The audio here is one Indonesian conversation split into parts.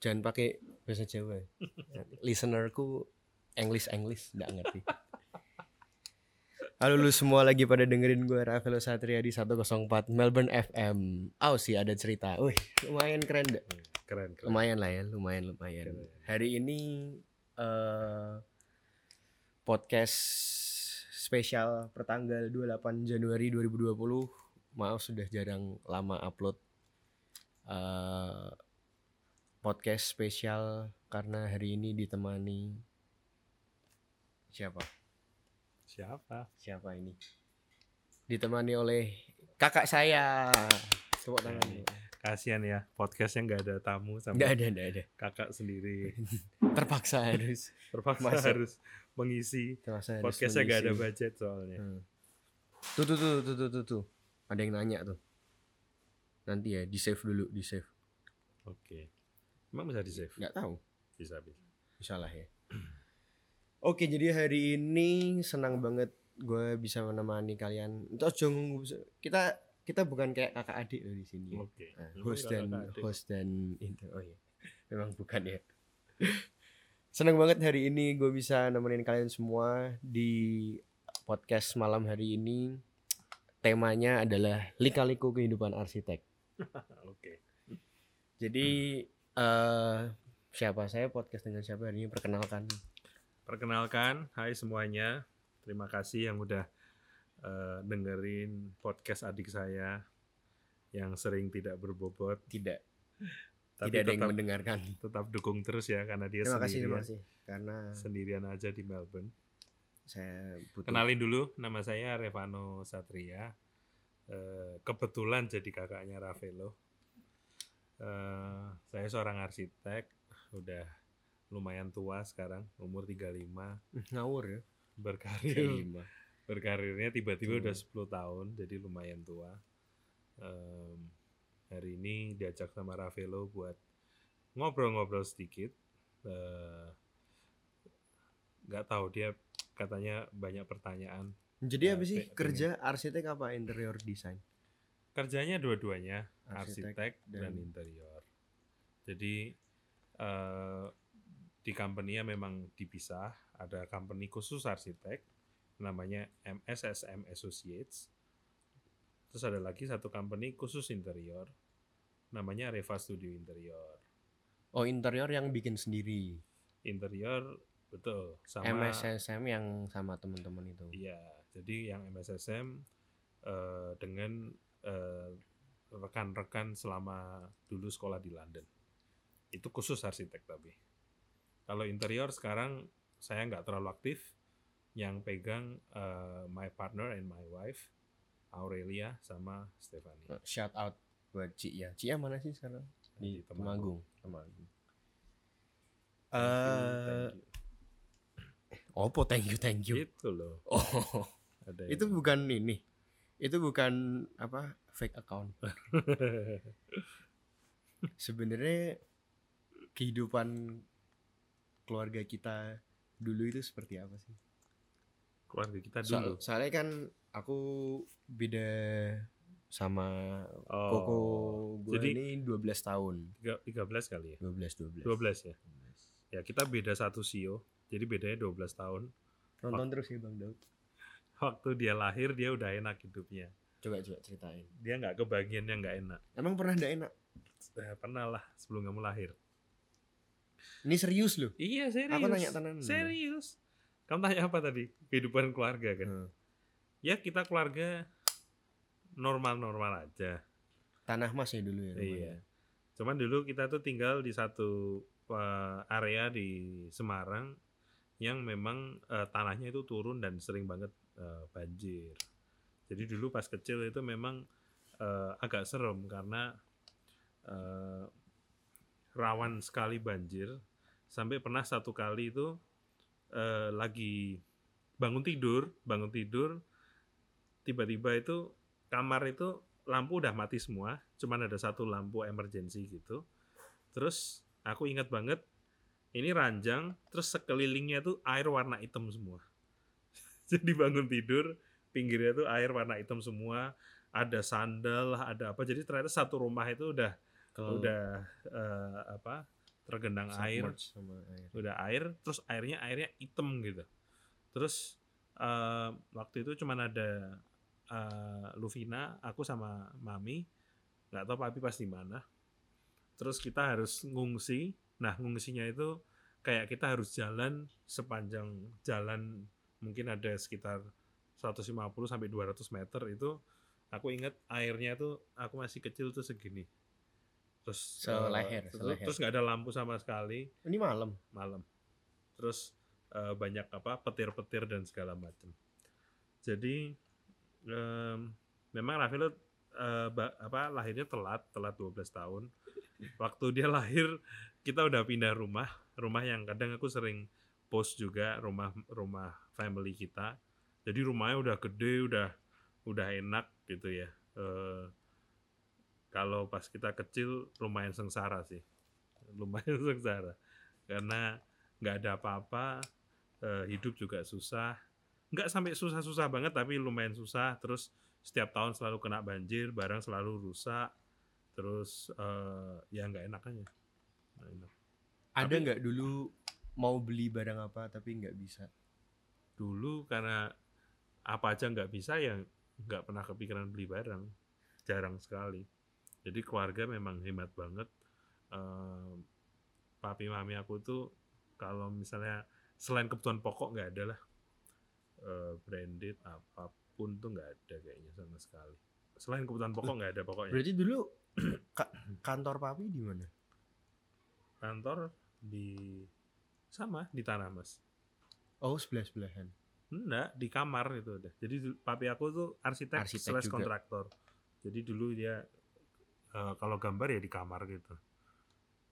jangan pakai bahasa Jawa. Listenerku English English nggak ngerti. Halo lu semua lagi pada dengerin gue Rafael Satria di 104 Melbourne FM. Oh sih ada cerita. Wih, lumayan keren deh. Keren, keren. Lumayan lah ya, lumayan lumayan. Keren. Hari ini eh podcast spesial pertanggal 28 Januari 2020. Maaf sudah jarang lama upload eh podcast spesial karena hari ini ditemani siapa? Siapa? Siapa ini? Ditemani oleh kakak saya. Tepuk tangan. Ini. Kasihan ya, podcastnya nggak ada tamu sama Enggak ada, enggak ada. kakak sendiri. Terpaksa harus. Terpaksa Masuk. harus mengisi. Terpaksa harus Podcastnya nggak ada budget soalnya. Hmm. Tuh, tuh, tuh, tuh, tuh, tuh, tuh. Ada yang nanya tuh. Nanti ya, di save dulu, di save. Oke. Emang bisa di save? Nggak tahu. Bisa, bisa. Bisa lah ya. Oke, jadi hari ini senang banget gue bisa menemani kalian. Terus jong kita kita bukan kayak kakak adik loh di sini. ya. Oke. Nah, Emang host dan host dan itu oh iya memang bukan ya senang banget hari ini gue bisa nemenin kalian semua di podcast malam hari ini temanya adalah lika-liku kehidupan arsitek Oke. jadi eh siapa saya podcast dengan siapa hari ini perkenalkan Perkenalkan, hai semuanya. Terima kasih yang udah eh, dengerin podcast adik saya yang sering tidak berbobot. tidak Tapi tidak ada yang tetap, mendengarkan tetap dukung terus ya karena dia terima kasih terima sendirian, kasih karena sendirian aja di Melbourne. saya butuh Kenalin dulu, nama saya Revano Satria. Eh, kebetulan jadi kakaknya Ravelo. Eh, saya seorang arsitek, udah lumayan tua sekarang, umur 35, ngawur ya? Berkarir Terima. berkarirnya tiba-tiba udah 10 tahun, jadi lumayan tua. Em, hari ini diajak sama Ravelo buat ngobrol-ngobrol sedikit. Eh, nggak tahu dia katanya banyak pertanyaan. Jadi Ya, apa sih kerja arsitek apa? Interior design? Kerjanya dua-duanya Arsitek arsitek, dan, dan- interior jadi eh, di company-nya memang dipisah ada company khusus arsitek namanya MSSM Associates terus ada lagi satu company khusus interior namanya Reva Studio Interior Oh interior yang bikin sendiri. interior betul sama MSSM yang sama teman-teman itu. Iya, jadi yang MSSM eh, dengan eh, rekan-rekan selama dulu sekolah di London. Itu khusus arsitek tapi. Kalau interior sekarang saya nggak terlalu aktif. Yang pegang eh, my partner and my wife, Aurelia sama Stefani. Shout out buat Cia. Cia mana sih sekarang? Di Di Temanggung. Temanggung. You, Eh, thank you. opo thank you thank you. Gitu loh. Oh, Ada itu yang- bukan ini. Itu bukan apa fake account. Sebenarnya kehidupan keluarga kita dulu itu seperti apa sih? keluarga kita dulu. soalnya kan aku beda sama Oh, Koko gue jadi- ini 12 tahun. tiga- 13 kali ya? 12 12. 12 ya? Ya kita beda satu sio, jadi bedanya 12 tahun. Nonton terus ya Bang Daud. Waktu dia lahir dia udah enak hidupnya. Coba coba ceritain. Dia nggak kebagian yang nggak enak. Emang pernah ndak enak? Eh, pernah lah sebelum kamu lahir. Ini serius loh. Iya serius. Aku nanya tenan. Serius. Kamu tanya apa tadi? Kehidupan keluarga kan? Hmm. Ya kita keluarga normal-normal aja. Tanah Mas ya dulu ya. Iya. rumahnya. Cuman dulu kita tuh tinggal di satu eh, area di Semarang yang memang eh, tanahnya itu turun dan sering banget eh, banjir. Jadi dulu pas kecil itu memang eh, agak serem karena eh, rawan sekali banjir. Sampai pernah satu kali itu eh, lagi bangun tidur, bangun tidur, tiba-tiba itu kamar itu lampu udah mati semua, cuman ada satu lampu emergency gitu. Terus aku ingat banget ini ranjang, terus sekelilingnya tuh air warna hitam semua. Jadi bangun tidur, pinggirnya tuh air warna hitam semua, ada sandal, ada apa. Jadi ternyata satu rumah itu udah Kalau udah eh, apa tergenang air. sama air. udah air terus airnya airnya hitam gitu. Terus eh, waktu itu cuman ada eh, Luvina aku sama Mami. Nggak tahu papi pas di mana. Terus kita harus ngungsi. Nah ngungsinya itu kayak kita harus jalan sepanjang jalan. Mungkin ada sekitar 150 sampai 200 meter itu aku ingat airnya tuh aku masih kecil tuh segini terus eh, Seleher, terus- seleher. terus nggak ada lampu sama sekali Ini malam. malam. Terus eh, banyak apa petir-petir dan segala macam. Jadi em, memang Raffi eh, ba- apa lahirnya telat, telat 12 tahun. Waktu dia lahir kita udah pindah rumah, rumah yang kadang aku sering post juga rumah rumah family kita. Jadi rumahnya udah gede, udah udah enak gitu ya. Eh, kalau pas kita kecil lumayan sengsara sih, lumayan sengsara karena nggak ada apa-apa, eh, hidup juga susah, nggak sampai susah-susah banget tapi lumayan susah. Terus setiap tahun selalu kena banjir, barang selalu rusak, terus eh, ya nggak enak aja. Enak. Ada nggak dulu mau beli barang apa tapi nggak bisa? Dulu karena apa aja nggak bisa ya nggak pernah kepikiran beli barang, jarang sekali. Jadi keluarga memang hemat banget. Eh, papi mami aku tuh kalau misalnya selain kebutuhan pokok nggak ada lah Eh, branded apa pun tuh nggak ada kayaknya sama sekali selain kebutuhan pokok nggak ada pokoknya Berarti dulu ka- kantor papi di mana? kantor di sama di tanah mas Oh sebelah sebelahan. Enggak di kamar itu udah jadi papi aku tuh arsitek, Arsitek slash juga. kontraktor jadi dulu dia eh, kalau gambar ya di kamar gitu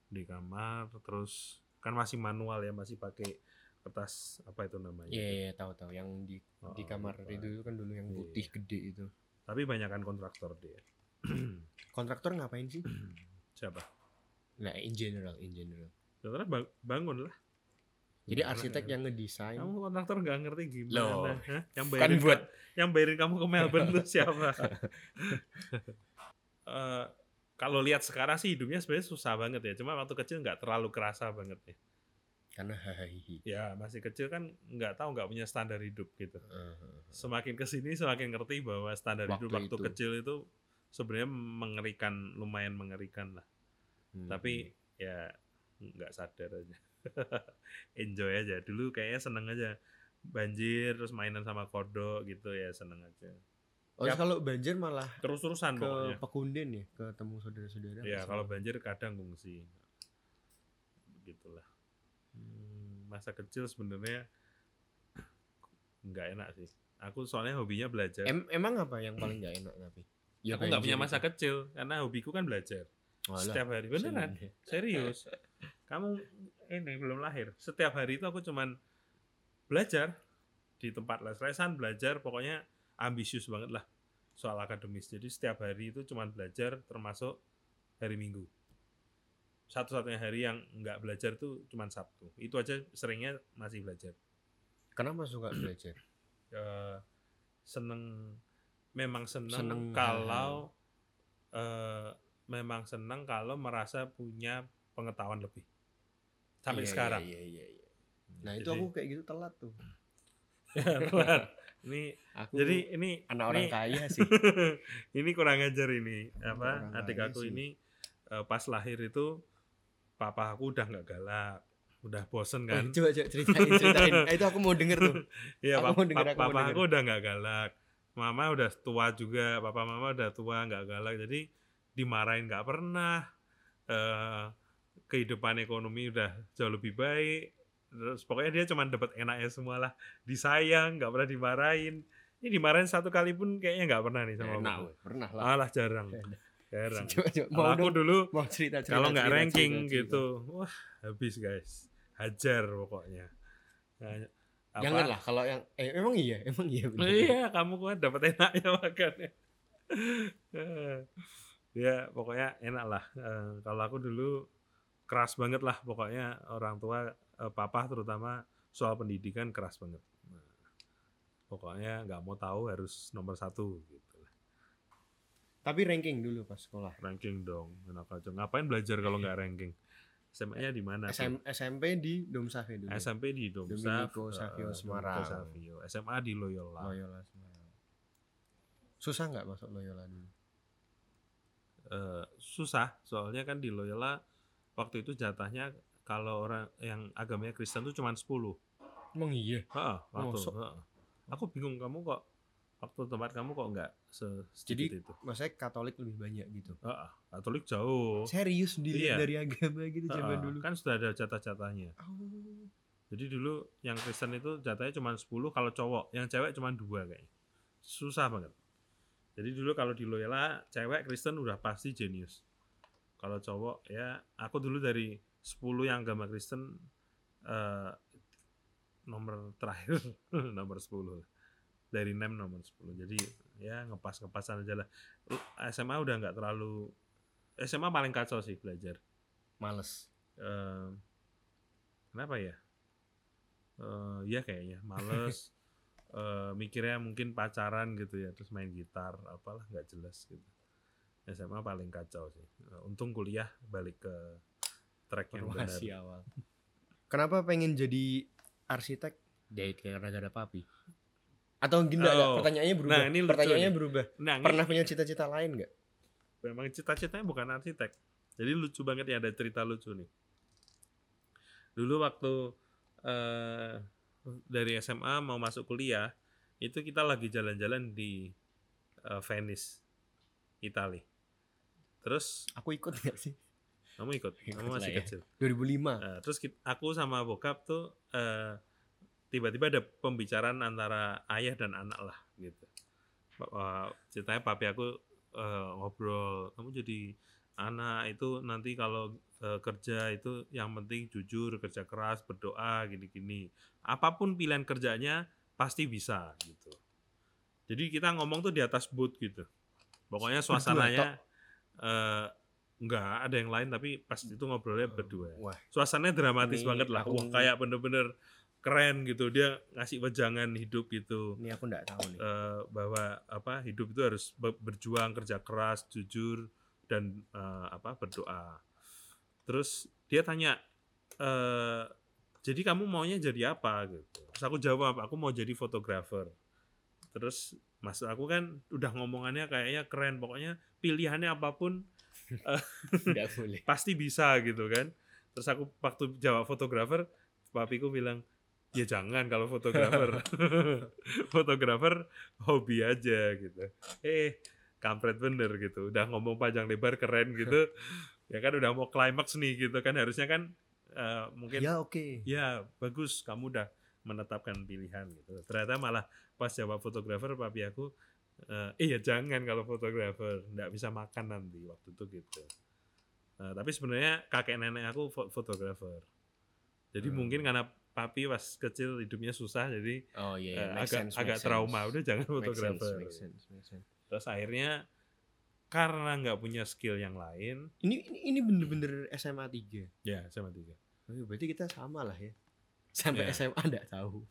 di kamar terus kan masih manual ya masih pakai kertas apa itu namanya Iya iya tahu tahu yang di di Oh, kamar lupa. itu kan dulu yang Iya. putih gede itu. tapi banyak kan kontraktor dia Kontraktor ngapain sih? siapa Nah in general in general. Kontraktor bang- bangun lah Jadi Gimana arsitek ya? yang ngedesain. kamu kontraktor nggak ngerti gimana Loh, Hah? yang kan bayarin buat- yang bayarin kamu ke Melbourne tuh siapa Eh, kalau lihat sekarang sih hidupnya sebenarnya susah banget ya cuma waktu kecil nggak terlalu kerasa banget ya Karena hahihi. ya masih kecil kan nggak tahu nggak punya standar hidup gitu Uh, semakin ke sini semakin ngerti bahwa standar hidup Waktu waktu itu. kecil itu sebenarnya mengerikan lumayan mengerikan lah hmm. tapi ya nggak sadar aja enjoy aja. Dulu kayaknya seneng aja. Banjir terus mainan sama kodok gitu ya seneng aja. Oh Yap. kalau banjir malah terus terusan ke pokoknya. Pekunden ya, ketemu saudara-saudara. ya kalau banjir kadang ngungsi. Begitulah. Hmm, masa kecil sebenarnya nggak enak sih. Aku soalnya hobinya belajar. Em- emang apa yang paling nggak enak tapi? Ya, aku nggak punya masa itu. kecil karena hobiku kan belajar. Walah, setiap hari. Beneran serius. Kamu ini belum lahir. Setiap hari itu aku cuman belajar di tempat les-lesan belajar pokoknya ambisius banget lah soal akademis. Jadi setiap hari itu cuman belajar termasuk hari minggu. Satu-satunya hari yang nggak belajar tuh cuman sabtu. Itu aja seringnya masih belajar. Kenapa suka belajar? Eh, seneng memang seneng, Seneng kalau eh, memang seneng kalau merasa punya pengetahuan lebih sampai Iya, sekarang Iya, iya, iya. Nah itu Jadi- aku kayak gitu telat tuh. Telat. ini Aku jadi ini anak orang ini- kaya sih. ini kurang ajar ini apa orang adik aku sih. ini eh, pas lahir itu papa aku udah nggak galak udah bosen Eh, kan coba coba ceritain ceritain. Eh, itu aku mau denger tuh. Iya, Aku pap- mau denger, aku papa denger. aku udah nggak galak. Mama udah tua juga, papa mama udah tua nggak galak. Jadi dimarahin nggak pernah. Eh kehidupan ekonomi udah jauh lebih baik. Terus pokoknya dia cuma dapat enaknya semua lah. Disayang, nggak pernah dimarahin. Ini dimarahin satu kali pun kayaknya nggak pernah nih sama Enak, aku. pernah lah. Alah jarang, jarang. Coba coba Kalau mau aku dong, dulu mau cerita cerita. kalau nggak ranking cerita, cerita. gitu, wah habis guys, hajar pokoknya. Nah, apa- Janganlah kalau yang eh emang iya, emang iya bener. Iya, kamu kan dapat enaknya makannya. ya, pokoknya enak lah. Eh, kalau aku dulu keras banget lah pokoknya orang tua eh, papa terutama soal pendidikan keras banget. Nah, pokoknya nggak mau tahu harus nomor satu gitu. lah. Tapi ranking dulu pas sekolah. Ranking dong, enak aja. Ngapain belajar kalau nggak ranking? SMA-nya di mana? SM, SMP di Dom Save dulu. SMP di Domsaf, Dominico Savio eh, Semarang. Savio. SMA di Loyola. Loyola Semarang. Susah nggak masuk Loyola dulu? Eh, susah, soalnya kan di Loyola waktu itu jatahnya kalau orang yang agamanya Kristen tuh cuma 10. Emang iya. Heeh, waktu. Mosok? heeh. Aku bingung kamu kok waktu tempat kamu kok nggak se- Jadi itu. maksudnya Katolik lebih banyak gitu. Heeh, Katolik jauh. Serius dilihat Iya. dari agama gitu zaman Heeh, dulu. Kan sudah ada jatah-jatahnya. Oh. Jadi dulu yang Kristen itu jatahnya cuma 10 kalau cowok, yang cewek cuma dua kayaknya. Susah banget. Jadi dulu kalau di Loyola cewek Kristen udah pasti jenius. Kalau cowok ya aku dulu dari 10 yang agama Kristen eh, nomor terakhir nomor 10 dari NEM nomor 10. Jadi ya ngepas-ngepasan aja lah. SMA udah nggak terlalu SMA paling kacau sih belajar. Males. Eh, kenapa ya? Eh, ya kayaknya males. eh, mikirnya mungkin pacaran gitu ya, terus main gitar, apalah nggak jelas gitu. SMA paling kacau sih. Eh, untung kuliah balik ke track yang benar. Awal. Kenapa pengen jadi arsitek? Jadi karena gak ada papi. Atau gini nggak, Oh. pertanyaannya berubah. Nah, ini pertanyaannya nih. berubah. Nah, ini Pernah punya cita-cita lain nggak? memang cita-citanya bukan arsitek. Jadi lucu banget ya ada cerita lucu nih. Dulu waktu eh, dari SMA mau masuk kuliah, itu kita lagi jalan-jalan di eh, Venice, Italia. Terus Aku ikut nggak sih? kamu ikut, Ikut kamu masih ya. kecil. 2005. Nah, terus kit- aku sama bokap tuh eh, tiba-tiba ada pembicaraan antara ayah dan anak lah gitu. Eh, ceritanya papi aku eh, ngobrol, kamu jadi anak itu nanti kalau eh, kerja itu yang penting jujur, kerja keras, berdoa gini-gini. Apa pun pilihan kerjanya pasti bisa gitu. Jadi kita ngomong tuh di atas boot gitu. Pokoknya suasananya eh enggak ada yang lain tapi pas itu ngobrolnya berdua. Wah, suasananya dramatis Ini banget lah. aku- Wah, kayak bener-bener keren gitu. Dia ngasih wejangan hidup gitu. Ini aku nggak tahu nih. Eh, bahwa apa hidup itu harus be- berjuang kerja keras jujur dan eh, apa berdoa. Terus dia tanya eh jadi kamu maunya jadi apa? gitu. Terus aku jawab aku mau jadi fotografer. Terus mas aku kan udah ngomongannya kayaknya keren. Pokoknya pilihannya apa pun Nggak boleh. pasti bisa gitu kan. Terus aku waktu jawab fotografer papiku bilang ya jangan kalau fotografer. Fotografer hobi aja gitu. Eh kampret bener gitu. Udah ngomong panjang lebar keren gitu. Ya kan udah mau klimaks nih gitu kan. Harusnya kan eh, mungkin Ya oke. ya bagus. Kamu udah menetapkan pilihan gitu. Ternyata malah pas jawab fotografer papi aku eh "Eh, ya jangan kalau fotografer nggak bisa makan nanti waktu itu gitu Nah, tapi sebenarnya kakek nenek aku fo- fotografer jadi Hmm. mungkin karena papi pas kecil hidupnya susah jadi Oh iya, eh, iya. make agak sense, agak make trauma sense. udah jangan Make sense, fotografer make sense, make sense. terus akhirnya karena nggak punya skill yang lain Ini ini, bener-bener SMA 3. ya sama tiga Oh, berarti kita sama lah ya. Sampai Ya. SMA nggak tahu.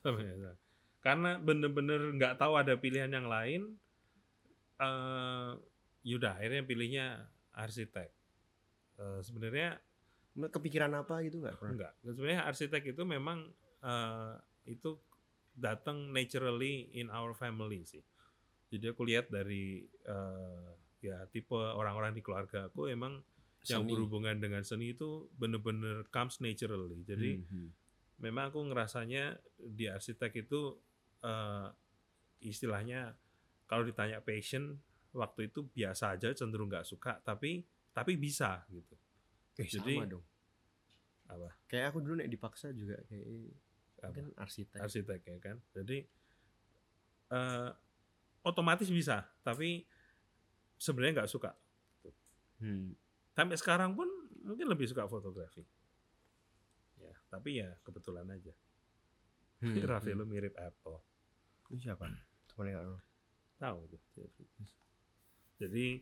karena bener-bener nggak tahu ada pilihan yang lain eh yaudah akhirnya pilihnya arsitek. Eh, sebenarnya Kepikiran apa gitu nggak enggak sebenarnya arsitek itu memang eh, itu datang naturally in our family sih. Jadi aku lihat dari eh, ya tipe orang-orang di keluarga aku emang yang Seni. berhubungan dengan seni itu bener-bener comes naturally. Jadi Mhm. memang aku ngerasanya di arsitek itu eh, istilahnya kalau ditanya passion waktu itu biasa aja cenderung nggak suka tapi tapi bisa gitu Eh, Jadi- sama dong. apa Kayak aku dulu nek dipaksa juga kayak Apa? kan arsitek. arsitek ya kan jadi eh, otomatis bisa tapi sebenarnya nggak suka Hmm. sampai sekarang pun mungkin lebih suka fotografi ya tapi ya kebetulan aja Hmm. Rafaelo mirip Apple Ini siapa? Nur. Tahu tuh jadi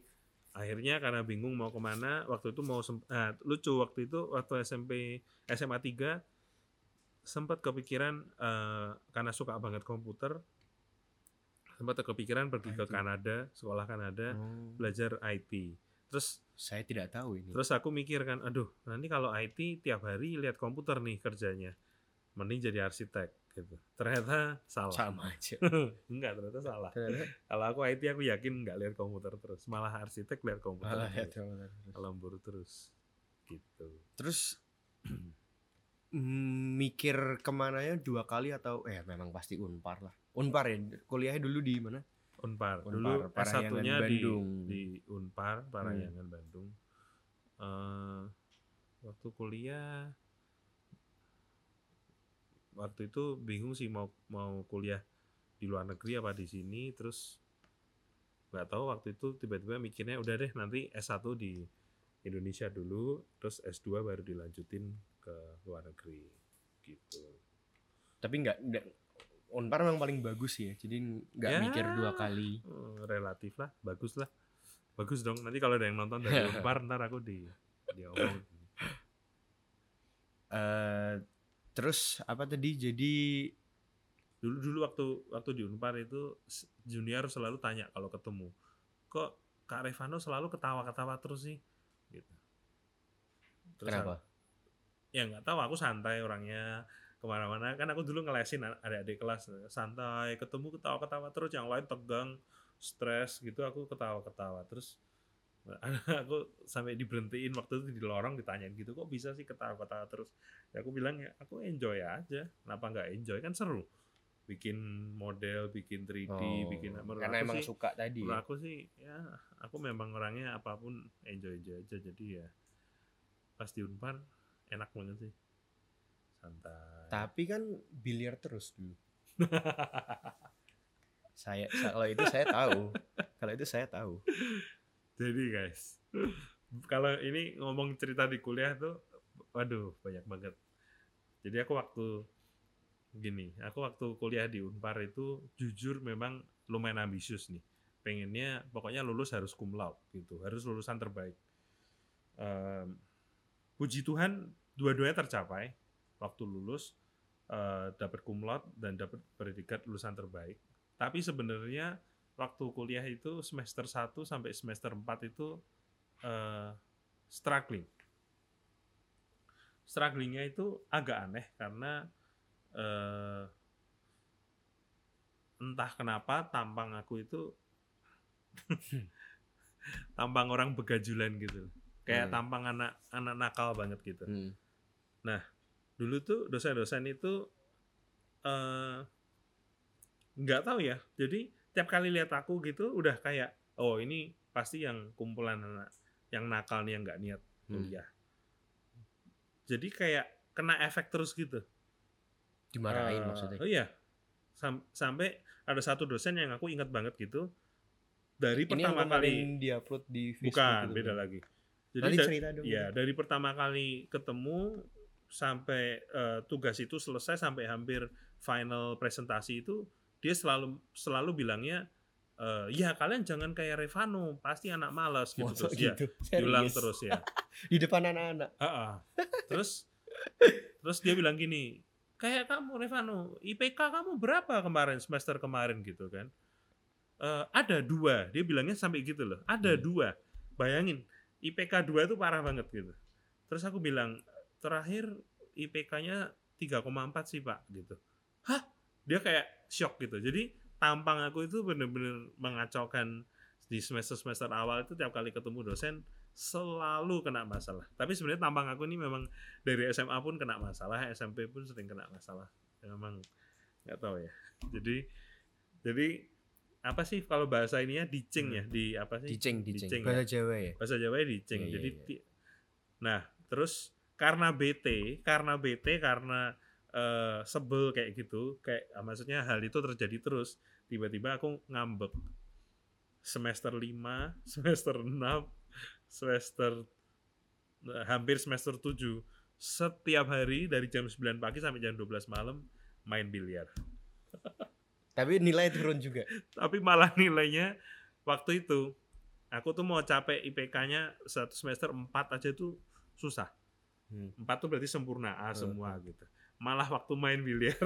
akhirnya karena bingung mau ke mana waktu itu mau nah, lucu waktu itu waktu SMP SMA 3 sempat kepikiran eh, karena suka banget komputer sempat kepikiran pergi ke IT. Kanada sekolah Kanada Oh. belajar IT terus Saya tidak tahu ini. terus aku mikir kan aduh nanti kalau IT tiap hari lihat komputer nih kerjanya mending jadi arsitek gitu ternyata salah Sama aja. enggak ternyata salah Ternyata kalau aku IT aku yakin nggak lihat komputer terus malah arsitek lihat komputer malah ya, terus. teman-teman. kalau buru terus gitu Terus mikir ke mananya dua kali atau eh memang pasti unpar lah. Unpar ya. Kuliahnya dulu di mana? Unpar. Unpar, Dulu S1-nya di Bandung. di Unpar, Parahyangan Bandung. Eh, waktu kuliah waktu itu bingung sih mau mau kuliah di luar negeri apa di sini terus nggak tahu waktu itu tiba-tiba mikirnya udah deh nanti S1 di Indonesia dulu terus S2 baru dilanjutin ke luar negeri gitu. Tapi nggak unpar memang paling bagus sih ya. Jadi nggak Ya. mikir dua kali. Eh, relatif lah, bagus lah. Bagus dong. Nanti kalau ada yang nonton dari Unpar ntar aku di diomong. eh terus apa tadi? Jadi Dulu dulu waktu waktu di Unpar itu junior selalu tanya kalau ketemu, kok Kak Revano selalu ketawa-ketawa terus sih, gitu. Terus kenapa? aku- ya nggak tahu aku santai orangnya ke mana-mana kan aku dulu ngelesin adik-adik kelas santai ketemu ketawa-ketawa terus yang lain tegang stres gitu aku ketawa-ketawa terus aku sampai diberhentiin waktu itu di lorong ditanyain gitu kok bisa sih ketawa-ketawa terus ya aku bilang ya aku enjoy aja kenapa nggak enjoy kan seru bikin model bikin 3D Oh, bikin menurut karena aku emang sih suka tadi. menurut Ya? aku sih ya aku memang orangnya apa pun enjoy enjoy aja jadi ya pas di unpar enak banget sih santai Tapi kan biliar terus dulu. Saya sa- kalau itu saya tahu. Kalau itu saya tahu. jadi guys kalau ini ngomong cerita di kuliah tuh waduh banyak banget jadi aku waktu gini aku waktu kuliah di unpar itu jujur memang lumayan ambisius nih. Pengennya pokoknya lulus harus cum laude gitu harus lulusan terbaik. Em, puji Tuhan dua-duanya tercapai. Waktu lulus eh, dapat cum laude dan dapat predikat lulusan terbaik. Tapi sebenarnya waktu kuliah itu semester 1 sampai semester 4 itu eh, struggling strugglingnya itu agak aneh karena eh, entah kenapa tampang aku itu tampang orang begajulan gitu kayak Hmm. tampang anak anak nakal banget gitu Hmm. dulu tuh dosen-dosen itu eh nggak tahu ya jadi tiap kali lihat aku gitu udah kayak oh ini pasti yang kumpulan anak yang nakal nih yang nggak niat Hmm. Jadi kayak kena efek terus gitu Dimarahin Eh, maksudnya. oh iya Sam- sampai ada satu dosen yang aku ingat banget gitu dari Ini yang pertama kali kemarin diupload di Facebook bukan gitu beda kan? lagi jadi Nanti cerita dong. Ya, dari pertama kali ketemu sampai eh, tugas itu selesai sampai hampir final presentasi itu dia selalu selalu bilangnya eh, ya kalian jangan kayak Revano, pasti anak malas gitu Masa terus ya. gitu? Diulang Serius? terus ya. Di depan anak-anak. Ah, ah. Terus terus dia bilang gini, kayak kamu Revano, IPK kamu berapa kemarin semester kemarin gitu kan? Eh, ada dua, dia bilangnya sampai gitu loh. Ada Hmm. dua, bayangin IPK dua itu parah banget gitu. Terus aku bilang terakhir IPK-nya 3,4 sih pak gitu. Hah? Dia kayak shock gitu. Jadi tampang aku itu bener-bener mengacaukan di semester-semester awal itu tiap kali ketemu dosen selalu kena masalah. Tapi sebenarnya tampang aku ini memang dari SMA pun kena masalah, SMP pun sering kena masalah. Ya, memang nggak tahu ya. Jadi jadi apa sih kalau bahasa ininya dicing ya di apa sih? Dicing, dicing. Dicing, Bahasa Jawa ya. bahasa Jawa dicing. Iya, iya, Jadi ti- nah, terus karena BT, karena BT karena eh, sebel kayak gitu, kayak ah, maksudnya hal itu terjadi terus, tiba-tiba aku ngambek. Semester 5, semester 6, semester eh, hampir semester 7 setiap hari dari jam 9 pagi sampai jam 12 malam main biliar. Tapi nilai turun juga. Tapi malah nilainya waktu itu aku tuh mau capek IPK-nya satu semester 4 aja tuh susah. Hmm. 4 tuh berarti sempurna A Hmm. semua gitu. Malah waktu main biliar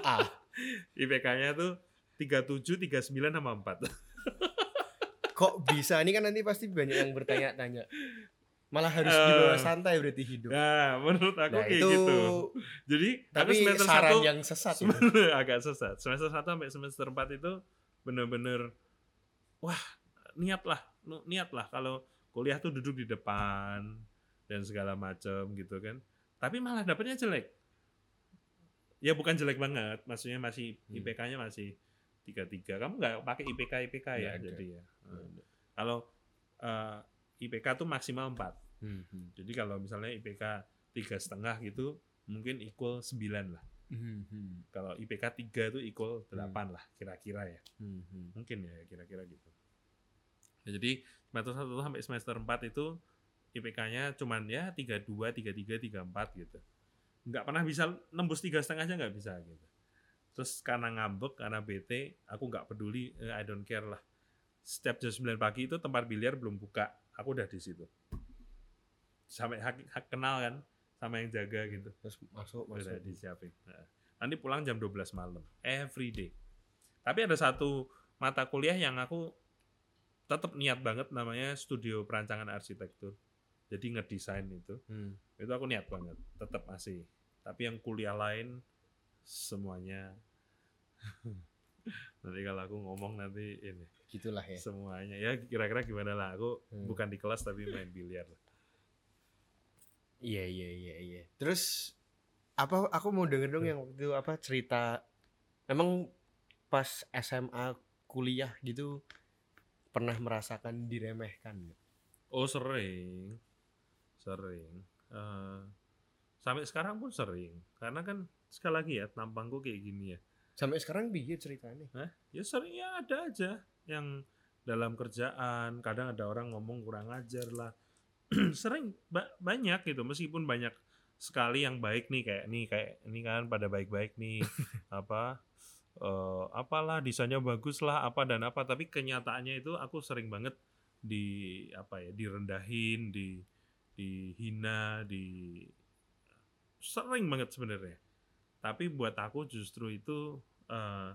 Ah, IPK-nya tuh 37, 39 sama 4. Kok bisa? Ini kan nanti pasti banyak yang bertanya-tanya. Malah harus Eh. dibawa santai berarti hidup. Nah, menurut aku Nah, kayak itu gitu. Jadi, tapi aku semester saran satu yang sesat itu. sebenarnya agak sesat. Semester 1 sampai semester 4 itu bener-bener wah, niatlah, niatlah kalau kuliah tuh duduk di depan dan segala macam gitu kan. Tapi malah dapetnya jelek. Ya bukan jelek banget, maksudnya masih Hmm. IPK-nya masih 33. Kamu nggak pakai IPK IPK ya ada. jadi ya. Ada. Kalau eh, IPK tuh maksimal 4. Hmm, hmm. Jadi kalau misalnya IPK tiga setengah gitu mungkin equal 9 lah. Hmm, hmm. Kalau IPK 3 itu equal 8 lah kira-kira ya. Hmm, hmm. Mungkin ya kira-kira gitu. Ya, jadi semester 1 sampai semester 4 itu IPK-nya cuman ya 32, 33, 34 gitu. Nggak pernah bisa nembus tiga setengah aja nggak bisa gitu. Terus karena ngambek, karena bete, aku nggak peduli, eh, I don't care lah. Setiap jam 9 pagi itu tempat biliar belum buka, aku udah di situ. Sampai hak, hak kenal kan sama yang jaga gitu. Terus masuk Udah masuk. disiapin. Nah, Nanti pulang jam 12 malam. Every day. Tapi ada satu mata kuliah yang aku tetap niat banget namanya studio perancangan arsitektur. Jadi ngedesain itu. Hmm. Itu aku niat banget. Tetap masih. Tapi yang kuliah lain semuanya nanti kalau aku ngomong nanti ini Gitulah ya. semuanya ya kira-kira gimana lah aku Hmm. bukan di kelas tapi main biliar Iya iya iya iya. Terus apa aku mau denger dong yang waktu itu apa cerita emang pas SMA kuliah gitu pernah merasakan diremehkan? Oh sering, sering. Eh, sampai sekarang pun sering. Karena kan sekali lagi ya tampangku kayak gini ya. Sampai sekarang biar ceritanya. Hah? Ya sering ya ada aja yang dalam kerjaan. Kadang ada orang ngomong kurang ajar lah. sering ba- banyak gitu. Meskipun banyak sekali yang baik nih kayak nih kayak ini kan pada baik-baik nih apa eh, apalah desainnya bagus lah apa dan apa tapi kenyataannya itu aku sering banget di apa ya direndahin di dihina di sering banget sebenarnya tapi buat aku justru itu eh,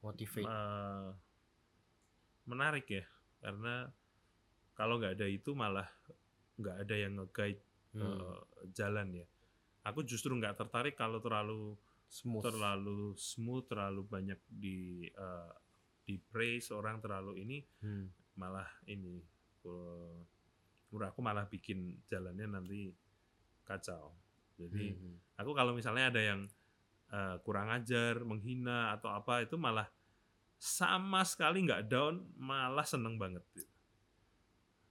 Motivate. eh, menarik ya karena kalau nggak ada itu malah nggak ada yang nge-guide Hmm. eh, jalan ya aku justru nggak tertarik kalau terlalu Smooth. terlalu smooth terlalu banyak di eh, di praise orang terlalu ini Hmm. malah ini menurut aku malah bikin jalannya nanti kacau jadi Hmm. aku kalau misalnya ada yang eh, kurang ajar menghina atau apa itu malah sama sekali nggak down malah seneng banget gitu.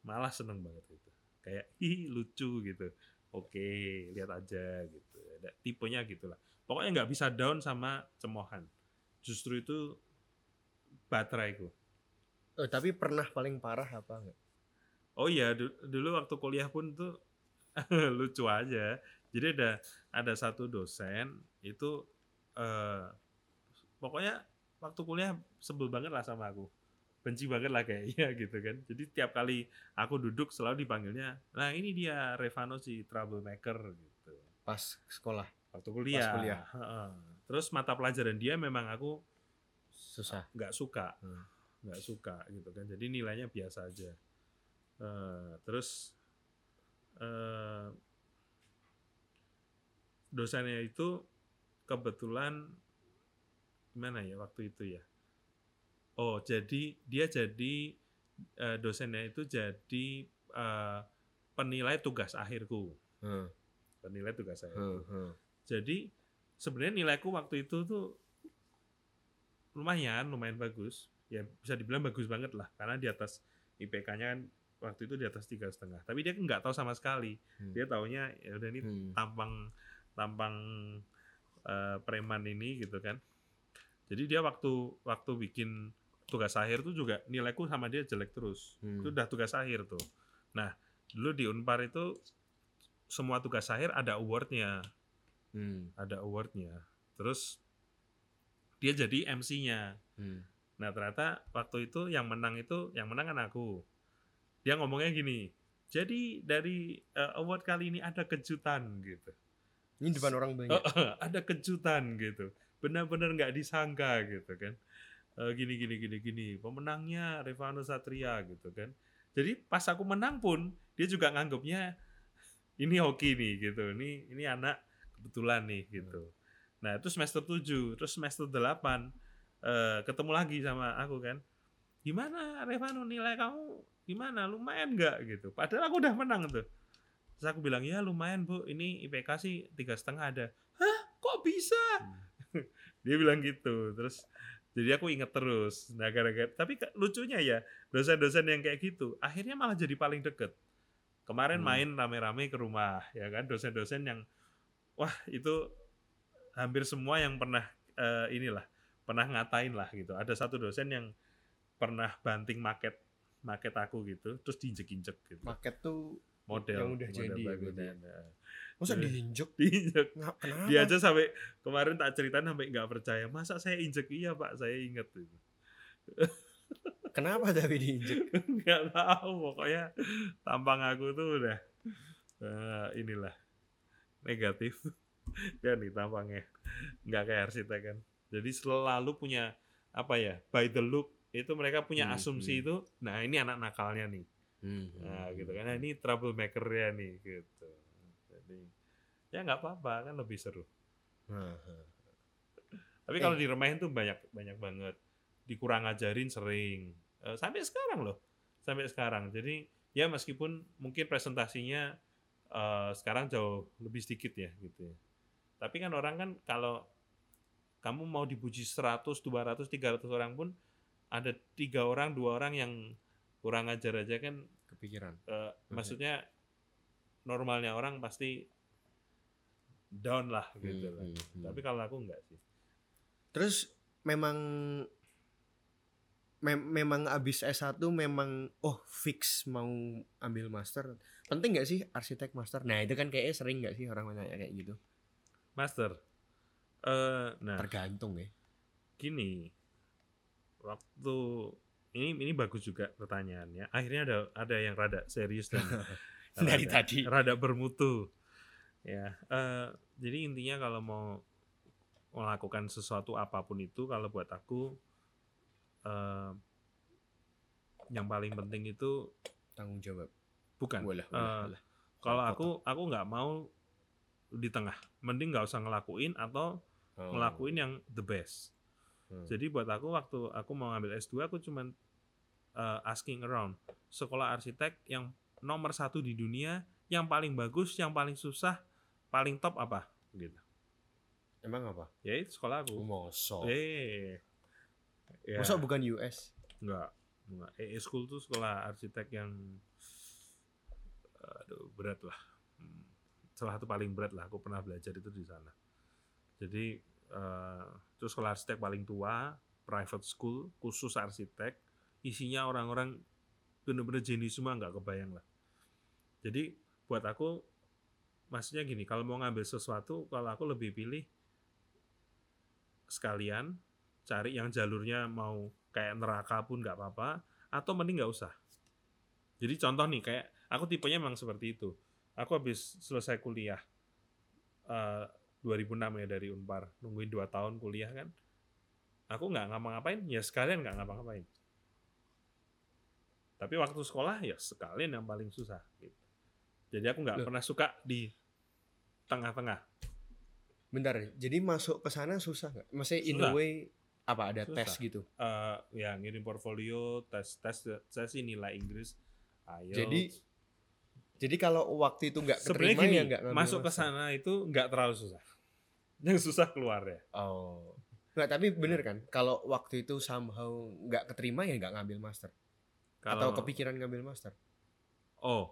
malah seneng banget itu kayak ih lucu gitu oke lihat aja gitu ada tipenya gitulah pokoknya nggak bisa down sama cemohan justru itu bateraiku Oh, tapi pernah paling parah apa enggak? Oh iya, du- dulu waktu kuliah pun tuh lucu aja. Jadi ada ada satu dosen itu eh pokoknya waktu kuliah sebel banget lah sama aku. Benci banget lah kayaknya gitu kan. Jadi tiap kali aku duduk selalu dipanggilnya, "Nah, ini dia Revano si troublemaker" gitu. Pas sekolah Waktu kuliah. kuliah. Heeh. Terus mata pelajaran dia memang aku susah. nggak suka Hmm. nggak suka gitu kan jadi nilainya biasa aja Eh, terus eh, dosennya itu kebetulan gimana ya waktu itu ya oh jadi dia jadi eh, dosennya itu jadi eh, penilai tugas akhirku Hmm. penilai tugas Hmm. akhirku hmm. jadi sebenarnya nilaiku waktu itu tuh lumayan, lumayan bagus. Ya bisa dibilang bagus banget lah, karena di atas IPK-nya kan waktu itu di atas tiga setengah. Tapi dia nggak tahu sama sekali. Hmm. Dia taunya ya udah ini Hmm. tampang tampang eh, preman ini gitu kan. Jadi dia waktu waktu bikin tugas akhir tuh juga nilaiku sama dia jelek terus. Hmm. Itu udah tugas akhir tuh. Nah dulu di Unpar itu semua tugas akhir ada awardnya Hmm. ada awardnya. Terus dia jadi MC-nya. Hmm. Nah ternyata waktu itu yang menang itu yang menang kan aku. Dia ngomongnya gini. Jadi dari eh, award kali ini ada kejutan gitu. Ini depan orang banyak. ada kejutan gitu. Benar-benar nggak disangka gitu kan. "Eh, gini gini gini gini. Pemenangnya Revano Satria gitu kan. Jadi pas aku menang pun dia juga nganggapnya ini hoki nih gitu. Ini ini anak kebetulan nih gitu. Nah itu semester 7 terus semester 8 eh, ketemu lagi sama aku kan. Gimana Revano nilai kamu gimana? Lumayan nggak? Gitu. Padahal aku udah menang tuh terus aku bilang ya lumayan bu. Ini IPK sih tiga setengah ada. Hah? Kok bisa? Dia bilang gitu. Terus jadi aku inget terus. Nah gara-gara tapi ke- lucunya ya dosen-dosen yang kayak gitu akhirnya malah jadi paling deket. Kemarin Hmm. main rame-rame ke rumah ya kan? Dosen-dosen yang wah itu hampir semua yang pernah eh, inilah pernah ngatain lah gitu. Ada satu dosen yang pernah banting market market aku gitu terus diinjek-injek gitu. Market tuh model yang udah model jadi berarti ya? Masa Iya. diinjek? diinjek Nggak, kenapa? dia aja sampai kemarin tak ceritain sampai nggak percaya masa saya injek iya pak saya inget itu Kenapa tapi diinjek? nggak tahu pokoknya tampang aku tuh udah eh, inilah negatif ya nih tampangnya nggak kayak arsitek kan jadi selalu punya apa ya by the look itu mereka punya Hmm, asumsi hmm. itu nah ini anak nakalnya nih nah gitu kan nah, ini troublemaker ya nih gitu jadi ya nggak apa-apa kan lebih seru Nah, Tapi kalau diremehin tuh banyak banyak banget. Dikurang ajarin sering. Eh, sampai sekarang loh. Sampai sekarang. Jadi ya meskipun mungkin presentasinya eh, sekarang jauh lebih sedikit ya gitu ya. Tapi kan orang kan kalau kamu mau dipuji 100, 200, 300 orang pun ada tiga orang, dua orang yang kurang ajar aja kan kepikiran. eh, maksudnya normalnya orang pasti down lah gitu lah. Hmm, hmm, hmm. Tapi kalau aku enggak sih. Terus memang mem- memang abis S1 memang oh fix mau ambil master. Penting nggak sih arsitek master? Nah, itu kan kayaknya sering nggak sih orang nanya kayak gitu. Master. Eh, nah, Tergantung ya. gini. Waktu ini ini bagus juga pertanyaannya. Akhirnya ada ada yang rada serius dan Dari rada- tadi. rada bermutu. Ya, eh, jadi intinya kalau mau melakukan sesuatu apa pun itu, kalau buat aku eh, yang paling penting itu Tanggung jawab. bukan. Walah, Eh, walah, walah. kalau Apa aku aku nggak mau di tengah, mending nggak usah ngelakuin atau Oh. ngelakuin yang the best. Hmm. Jadi buat aku waktu aku mau ngambil S2 aku cuman uh, asking around sekolah arsitek yang nomor satu di dunia, yang paling bagus, yang paling susah, paling top apa gitu. Emang apa? Ya itu sekolah aku. Mosok. Eh, ya, Mosok bukan US. enggak, enggak. EE School tuh sekolah arsitek yang aduh berat lah. Hmm, Salah satu paling berat lah. Aku pernah belajar itu di sana. Jadi eh, itu sekolah arsitek paling tua, private school khusus arsitek, isinya orang-orang bener-bener jenius semua nggak kebayang lah. Jadi buat aku maksudnya gini, kalau mau ngambil sesuatu, kalau aku lebih pilih sekalian cari yang jalurnya mau kayak neraka pun nggak apa-apa atau mending nggak usah. Jadi contoh nih kayak aku tipenya memang seperti itu. Aku habis selesai kuliah eh, 2006 ya dari Unpar, nungguin 2 tahun kuliah kan. Aku nggak ngapa-ngapain, ya sekalian nggak ngapa-ngapain. Tapi waktu sekolah ya sekalian yang paling susah. Gitu. Jadi aku nggak pernah suka di tengah-tengah. Bentar, jadi masuk ke sana susah nggak? Maksudnya in Susah. a way apa ada Susah. tes gitu? eh ya ngirim portfolio, tes tes saya sih nilai Inggris. Ayo. Jadi jadi kalau waktu itu nggak keterima gini, ya nggak masuk ke sana itu nggak terlalu susah. Yang susah keluar ya. Oh. Nggak, tapi bener kan? Kalau waktu itu somehow nggak keterima ya nggak ngambil master. Atau Kalau kepikiran ngambil master. oh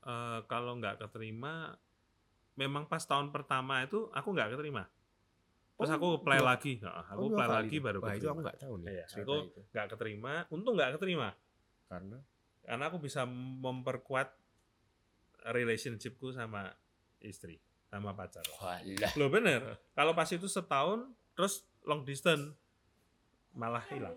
eh, kalau nggak keterima, memang pas tahun pertama itu aku nggak keterima. Terus Oh, aku apply dua- lagi, Nah, aku Oh, kali lagi tuh. baru Wah, itu aku nggak tahu nih Iya, aku- itu. Nggak keterima, untung nggak keterima. Karena Karena aku bisa memperkuat relationshipku sama istri, sama pacar. walah. Loh bener, kalau pas itu setahun terus long distance malah hilang.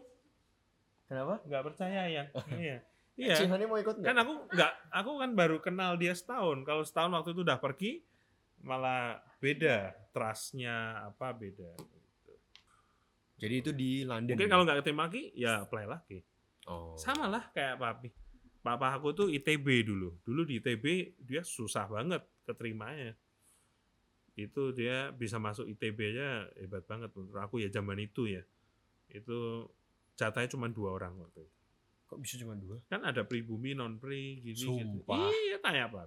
Kenapa? Nggak percaya ya? iya. Iya. Cihani mau ikut Kan nggak? aku nggak, aku kan baru kenal dia setahun. Kalau setahun waktu itu udah pergi, malah beda. Trustnya apa beda. Gitu. Jadi itu di London. Mungkin ya? kalau nggak keterima lagi, ya apply lagi. oh. Sama lah kayak papi. Papa aku tuh ITB dulu. Dulu di ITB dia susah banget keterimanya. Itu dia bisa masuk ITB aja hebat banget menurut aku ya zaman itu ya. Itu jatahnya cuma dua orang waktu itu. Kok bisa cuma dua? Kan ada pribumi, non pri, gini gitu. Sumpah. Iya tanya apa?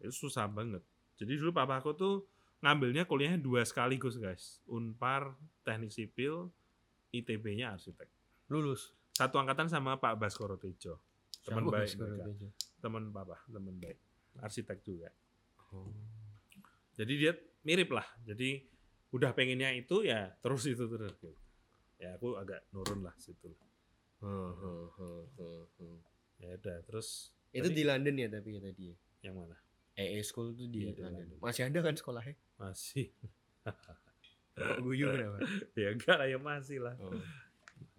Itu susah banget. Jadi dulu papa aku tuh ngambilnya kuliahnya dua sekaligus guys. Unpar, teknik sipil, ITB-nya arsitek. Lulus. Satu angkatan sama Pak Baskoro Tejo. Teman baik Baskoro mereka. Tejo? Teman papa, teman baik. Arsitek juga. Oh. Jadi dia mirip lah. Jadi udah pengennya itu ya terus itu terus. gitu. Ya aku agak nurun lah situ. Huh, huh, huh, huh, huh. Ya udah terus Itu Tadi- di London ya tapi ya tadi ya. yang mana? EE School itu di Iya, di London. London. Masih ada kan sekolahnya? Masih. Kok guyu kenapa? ya enggak lah ya masih lah. Oh.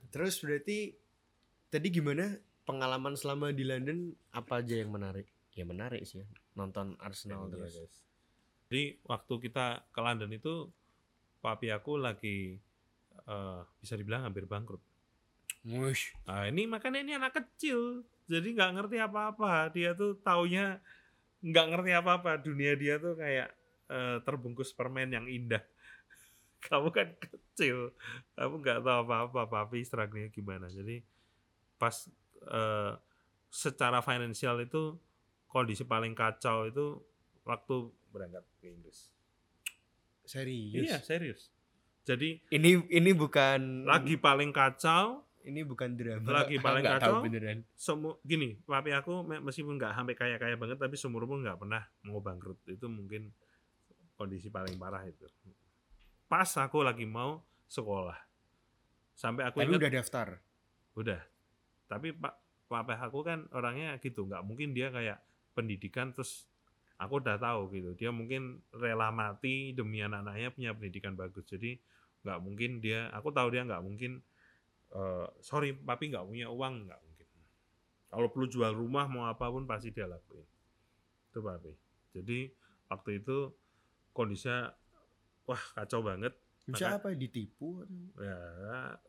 Terus berarti tadi gimana pengalaman selama di London apa aja yang menarik? Ya menarik sih ya. Nonton Arsenal Iya, terus. guys. Jadi waktu kita ke London itu papi aku lagi eh, bisa dibilang hampir bangkrut. Wush. Nah ini makanya ini anak kecil, jadi nggak ngerti apa-apa. Dia tuh taunya nggak ngerti apa-apa. Dunia dia tuh kayak eh, terbungkus permen yang indah. Kamu kan kecil, kamu nggak tahu apa-apa. Papi struggle gimana. Jadi pas eh, secara finansial itu kondisi paling kacau itu waktu berangkat ke Inggris. Serius. Iya serius. Jadi Ini ini bukan lagi paling kacau ini bukan drama. Lagi paling Nggak kacau. beneran. semu gini papi aku me- meskipun nggak sampai kaya kaya banget tapi seumur pun nggak pernah mau bangkrut itu mungkin kondisi paling parah itu pas aku lagi mau sekolah sampai aku Tapi udah daftar. udah tapi pak papi aku kan orangnya gitu nggak mungkin dia kayak pendidikan terus aku udah tahu gitu dia mungkin rela mati demi anak-anaknya punya pendidikan bagus. Jadi nggak mungkin dia aku tahu dia nggak mungkin eh, sorry papi nggak punya uang nggak mungkin. Kalau perlu jual rumah mau apa pun pasti dia lakuin. Itu papi. Jadi waktu itu kondisinya wah kacau banget. Bisa Maka- apa? Ditipu ya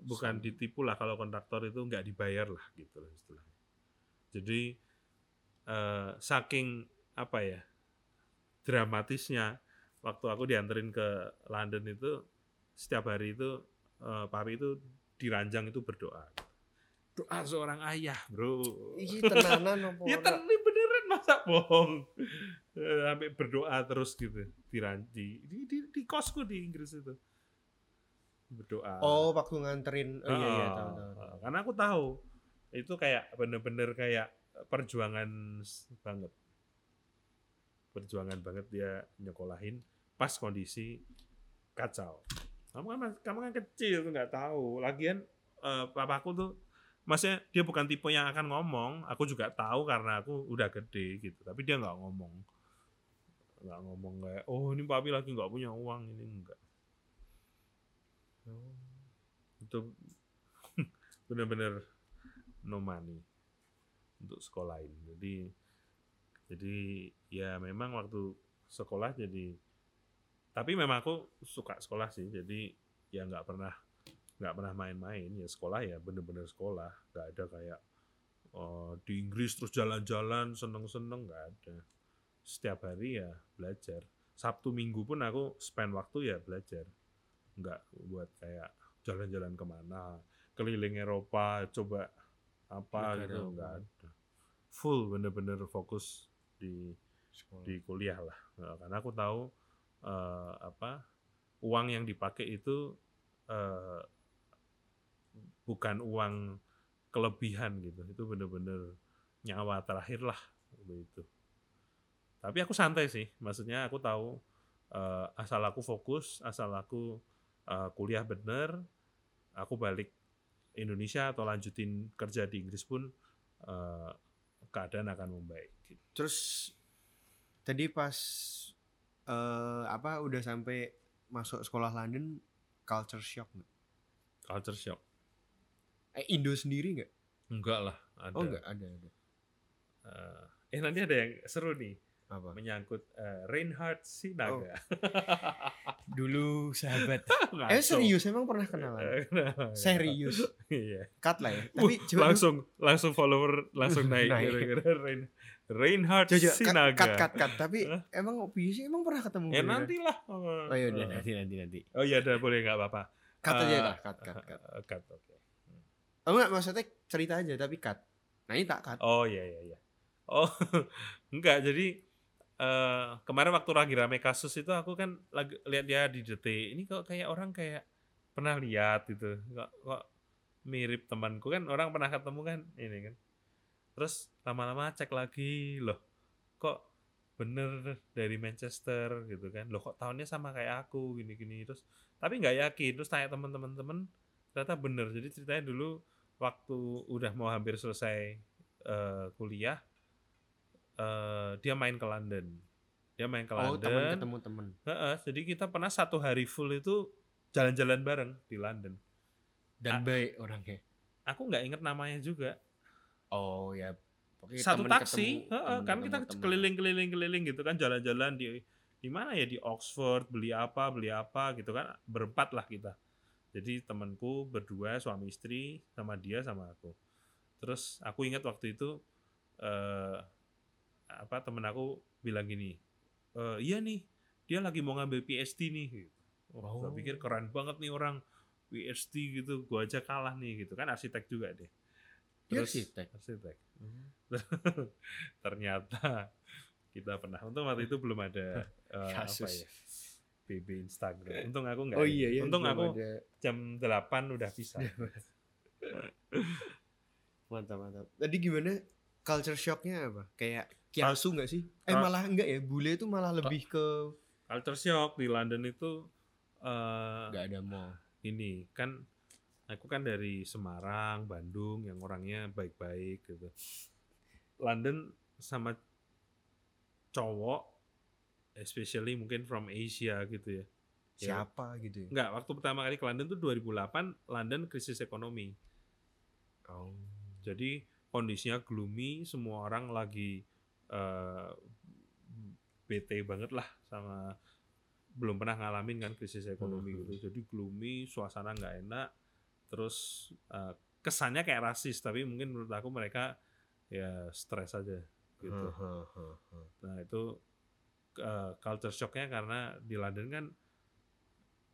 bukan Sama. ditipu lah kalau kontraktor itu nggak dibayar lah gitu lah istilahnya. Jadi eh, saking apa ya dramatisnya waktu aku dianterin ke London itu setiap hari itu eh, papi itu diranjang itu berdoa doa seorang ayah bro Ih, tenanan apa? ya ora? ten- ini beneran masa bohong Eh, sampai berdoa terus gitu diranji di, di, di kosku di Inggris itu berdoa Oh, waktu nganterin. Oh iya iya Ah, tahu tahu. ah, Karena aku tahu itu kayak bener-bener kayak perjuangan banget. Perjuangan banget dia nyekolahin pas kondisi kacau. Kamu kan kamu kan kecil tuh nggak tahu. Lagian eh, papaku tuh maksudnya dia bukan tipe yang akan ngomong. Aku juga tahu karena aku udah gede gitu. Tapi dia nggak ngomong. Nggak ngomong kayak oh ini papi lagi nggak punya uang ini enggak. Itu bener-bener no money untuk sekolahin. Jadi jadi ya memang waktu sekolah jadi tapi memang aku suka sekolah sih. Jadi ya nggak pernah nggak pernah main-main. Ya sekolah ya bener-bener sekolah. Nggak ada kayak oh, di Inggris terus jalan-jalan seneng-seneng nggak ada. Setiap hari ya belajar. Sabtu Minggu pun aku spend waktu ya belajar. Nggak buat kayak jalan-jalan ke mana keliling Eropa coba apa Negara gitu nggak ada. Full bener-bener fokus di Sekolah. di kuliah lah. Nah, karena aku tahu eh, apa uang yang dipakai itu eh, bukan uang kelebihan gitu. Itu bener-bener nyawa terakhir lah begitu tapi aku santai sih. Maksudnya aku tahu eh, asal aku fokus asal aku eh, kuliah bener aku balik Indonesia atau lanjutin kerja di Inggris pun eh, keadaan akan membaik gitu. Terus tadi pas eh apa udah sampai masuk sekolah London culture shock nggak? culture shock Eh Indo sendiri nggak? enggak lah ada Oh nggak ada ada. Eh, eh nanti ada yang seru nih Apa? menyangkut eh, Reinhard Sinaga. Dulu sahabat. Oh. eh serius emang pernah kenalan? Eh. Serius. Iya. Cut lah ya. Tapi coba langsung langsung follower langsung naik Naik. gara-gara Rein, Reinhard cut, Sinaga. cut, cut, cut. Tapi emang Opi sih emang pernah ketemu? Ya nantilah. Oh iya udah Eh, nanti nanti nanti. Oh iya udah boleh nggak apa-apa. Cut aja Eh, lah, cut, cut, cut. Eh, cut, oke. Oh enggak maksudnya cerita aja tapi cut. Nah ini tak cut. Oh iya iya iya. Oh enggak jadi eh kemarin waktu lagi rame kasus itu aku kan lagi lihat dia di detik ini kok kayak orang kayak pernah lihat gitu. Kok, kok mirip temanku. Kan orang pernah ketemu kan ini kan. Terus lama-lama cek lagi loh kok bener dari Manchester? Gitu kan. Loh kok tahunnya sama kayak aku? Gini-gini. Terus tapi nggak yakin. Terus tanya teman-teman temen ternyata bener. Jadi ceritanya dulu waktu udah mau hampir selesai eh, kuliah eh, dia main ke London dia main ke Oh London teman ketemu temen. Heeh, jadi kita pernah satu hari full itu jalan-jalan bareng di London Dan Ah. baik orangnya. aku nggak inget namanya juga Oh ya. Pokoknya satu temen taksi ketemu, heeh, temen kan kita temen. keliling-keliling keliling gitu kan jalan-jalan di di mana ya di Oxford beli apa beli apa gitu kan berempat lah kita jadi temanku berdua suami istri sama dia sama aku terus aku ingat waktu itu eh apa temen aku bilang gini "Eh, iya nih dia lagi mau ngambil PhD nih gitu. oh, gua Oh. pikir keren banget nih orang PhD gitu gua aja kalah nih gitu kan arsitek juga deh Dia arsitek? arsitek ternyata kita pernah untung waktu itu belum ada eh, apa ya BB Instagram untung aku nggak Oh iya iya. untung aku ada. jam 8 udah bisa Mantap mantap. Tadi gimana culture shocknya apa? Kayak kiasu nggak sih? Eh malah enggak ya. Bule itu malah lebih ke culture shock di London itu eh nggak ada mall. ini kan aku kan dari Semarang Bandung yang orangnya baik-baik gitu London sama cowok especially mungkin from Asia gitu ya Ya. Siapa gitu ya? Enggak, waktu pertama kali ke London tuh 2008, London krisis ekonomi. Oh. Jadi kondisinya gloomy, semua orang lagi eh bete banget lah sama belum pernah ngalamin kan krisis ekonomi Mhm. gitu. Jadi gloomy, suasana nggak enak. Terus eh, kesannya kayak rasis, tapi mungkin menurut aku mereka ya stres aja gitu. Nah itu eh, culture shocknya karena di London kan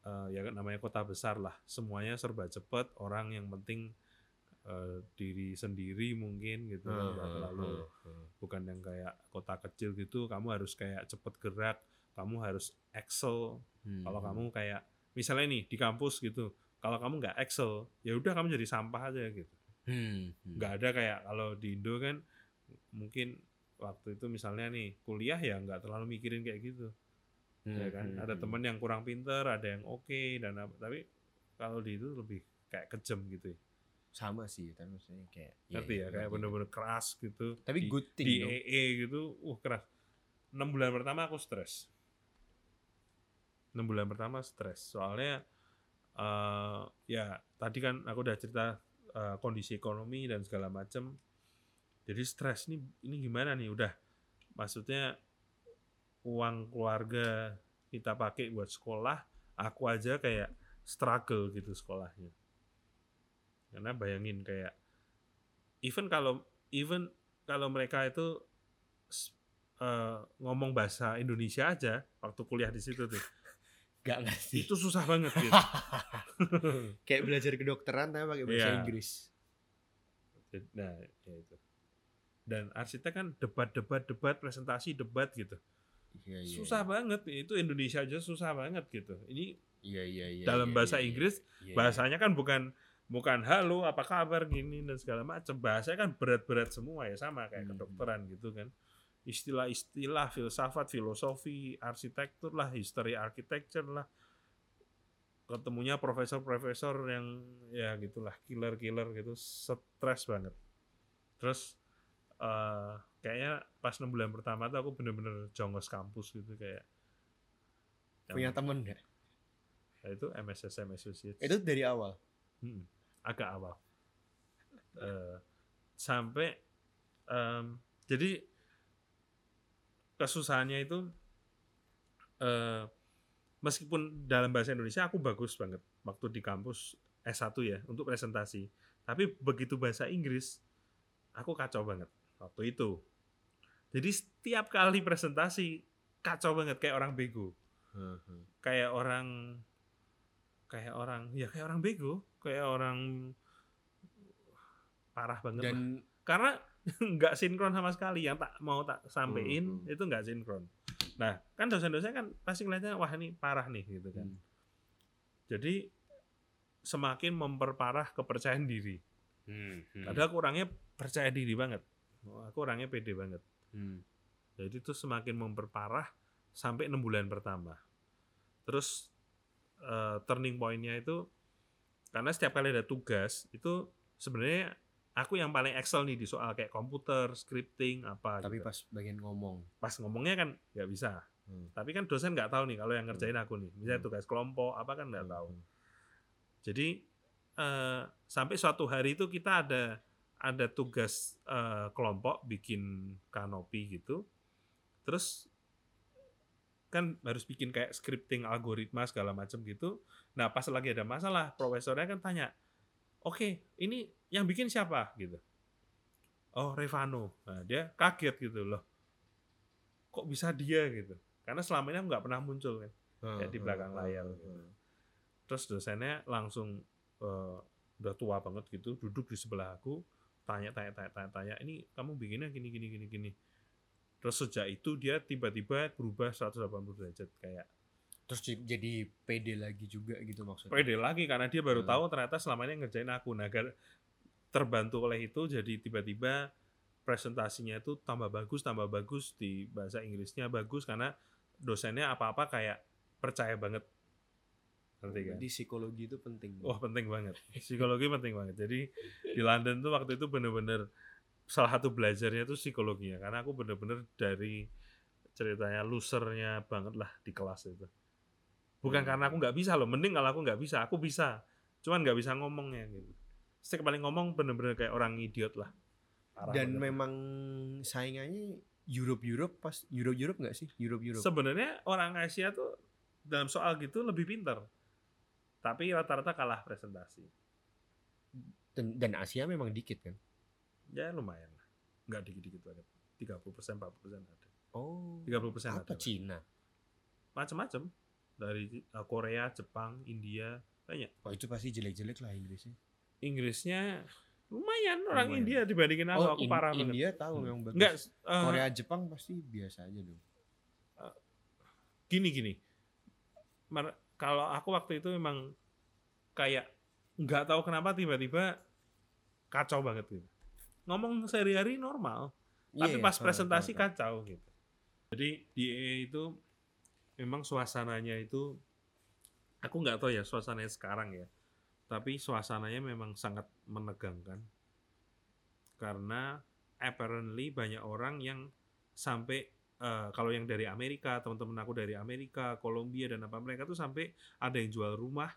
eh, ya namanya kota besar lah, semuanya serba cepet, orang yang penting eh, diri sendiri mungkin gitu kan, nggak terlalu bukan yang kayak kota kecil gitu, kamu harus kayak cepet gerak, kamu harus excel. Hmm. Kalau kamu kayak misalnya nih di kampus gitu, kalau kamu nggak excel, ya udah kamu jadi sampah aja gitu Hmm. nggak ada kayak kalau di Indo kan mungkin waktu itu misalnya nih kuliah ya nggak terlalu mikirin kayak gitu ya kan Hmm, ada temen yang kurang pinter ada yang oke dan apa tapi kalau di itu lebih kayak kejam gitu ya. Sama sih kan maksudnya kayak ngerti ya, kayak bener-bener keras gitu. Tapi di, good thing di. EE gitu uh keras. Enam bulan pertama aku stres. Enam bulan pertama stres. Soalnya eh ya tadi kan aku udah cerita eh, kondisi ekonomi dan segala macem. Jadi stres nih ini gimana nih? Udah maksudnya uang keluarga kita pakai buat sekolah aku aja kayak struggle gitu sekolahnya karena bayangin kayak even kalau even kalau mereka itu eh, ngomong bahasa Indonesia aja waktu kuliah di situ tuh Gak ngerti. itu susah banget gitu kayak belajar kedokteran tapi pakai bahasa Iya. Inggris. Nah ya itu dan arsitek kan debat debat debat presentasi debat gitu Iya, iya, susah banget itu Indonesia aja susah banget gitu ini Iya iya iya. dalam iya, bahasa iya, iya. Inggris Iya, iya. bahasanya kan bukan bukan halo apa kabar? gini dan segala macam bahasanya kan berat-berat semua ya sama kayak Hmm. kedokteran gitu kan. Istilah-istilah filsafat filosofi arsitektur lah history architecture lah. Ketemunya profesor-profesor yang ya gitulah killer-killer gitu stres banget. Terus eh kayaknya pas enam bulan pertama tuh aku bener-bener jongos kampus gitu kayak punya temen nggak? ya itu MSSM Associates Itu dari awal. Mm, agak awal. Eh, sampai em, jadi kesusahannya itu eh meskipun dalam bahasa Indonesia aku bagus banget waktu di kampus S1 ya untuk presentasi. Tapi begitu bahasa Inggris aku kacau banget waktu itu. Jadi setiap kali presentasi kacau banget kayak orang bego. Kayak orang kayak orang ya kayak orang bego, kayak orang parah banget lah. Dan karena nggak sinkron sama sekali yang tak mau tak sampein Hmm. itu nggak sinkron. Nah kan dosen-dosen kan pasti ngeliatnya wah ini parah nih gitu kan. Hmm. Jadi semakin memperparah kepercayaan diri. Hmm, hmm, Padahal aku orangnya percaya diri banget. Aku orangnya pede banget. hmm. Jadi itu semakin memperparah sampai enam bulan pertama. Terus eh, turning point-nya itu karena setiap kali ada tugas itu sebenarnya aku yang paling excel nih di soal kayak komputer, scripting apa. Tapi gitu. pas bagian ngomong. pas ngomongnya kan nggak bisa. Hmm. Tapi kan dosen nggak tahu nih kalau yang ngerjain aku nih. Misalnya Hmm. tugas kelompok apa kan nggak tahu. Jadi eh, sampai suatu hari itu kita ada ada tugas eh, kelompok bikin kanopi gitu. Terus kan harus bikin kayak scripting algoritma segala macam gitu. Nah pas lagi ada masalah, profesornya kan tanya, oke ini yang bikin siapa gitu. Oh Revano. Nah dia kaget gitu loh. Kok bisa dia gitu? Karena selama ini aku nggak pernah muncul kan. Kayak di belakang layar gitu. Terus dosennya langsung eh, udah tua banget gitu, duduk di sebelah aku, tanya tanya tanya tanya, tanya ini kamu bikinnya gini gini gini gini. Terus sejak itu dia tiba-tiba berubah 180 derajat kayak Terus jadi pede lagi juga gitu maksudnya. pede lagi karena dia baru Hmm. tahu ternyata selama ini ngerjain aku. Nah, gar- terbantu oleh itu jadi tiba-tiba presentasinya itu tambah bagus, tambah bagus di bahasa Inggrisnya bagus karena dosennya apa-apa kayak percaya banget. Ngerti kan? Jadi psikologi itu penting. Wah penting banget, psikologi penting banget. Jadi di London tuh waktu itu bener-bener salah satu belajarnya tuh psikologinya karena aku bener-bener dari ceritanya losernya banget lah di kelas itu. Bukan Hmm. karena aku nggak bisa loh, mending kalau aku nggak bisa, aku bisa, cuman nggak bisa ngomongnya gitu. Setiap paling ngomong bener-bener kayak orang idiot lah. Parah Dan banget. memang saingannya Europe Europe pas Europe Europe nggak sih? Europe Europe. sebenarnya orang Asia tuh dalam soal gitu lebih pintar, tapi rata-rata kalah presentasi. dan, dan Asia memang dikit kan. Ya lumayan lah, nggak dikit-dikit banget. 30 persen, 40 persen ada. Oh. 30 persen Apa ada. Cina? Macam-macam dari uh, Korea, Jepang, India banyak. Oh itu pasti jelek-jelek lah Inggrisnya. Inggrisnya lumayan orang Lumayan. India dibandingin aku, aku In- parah banget. India tahu memang bagus. Enggak, uh, Korea Jepang pasti biasa aja dong. gini gini. Mar- kalau aku waktu itu memang kayak nggak tahu kenapa tiba-tiba kacau banget gitu. Ngomong sehari-hari normal, tapi Iya, pas presentasi tahu. kacau gitu. Jadi di itu memang suasananya itu aku nggak tahu ya suasananya sekarang ya. Tapi suasananya memang sangat menegangkan. Karena apparently banyak orang yang sampai eh, kalau yang dari Amerika, teman-teman aku dari Amerika, Kolombia dan apa mereka tuh sampai ada yang jual rumah,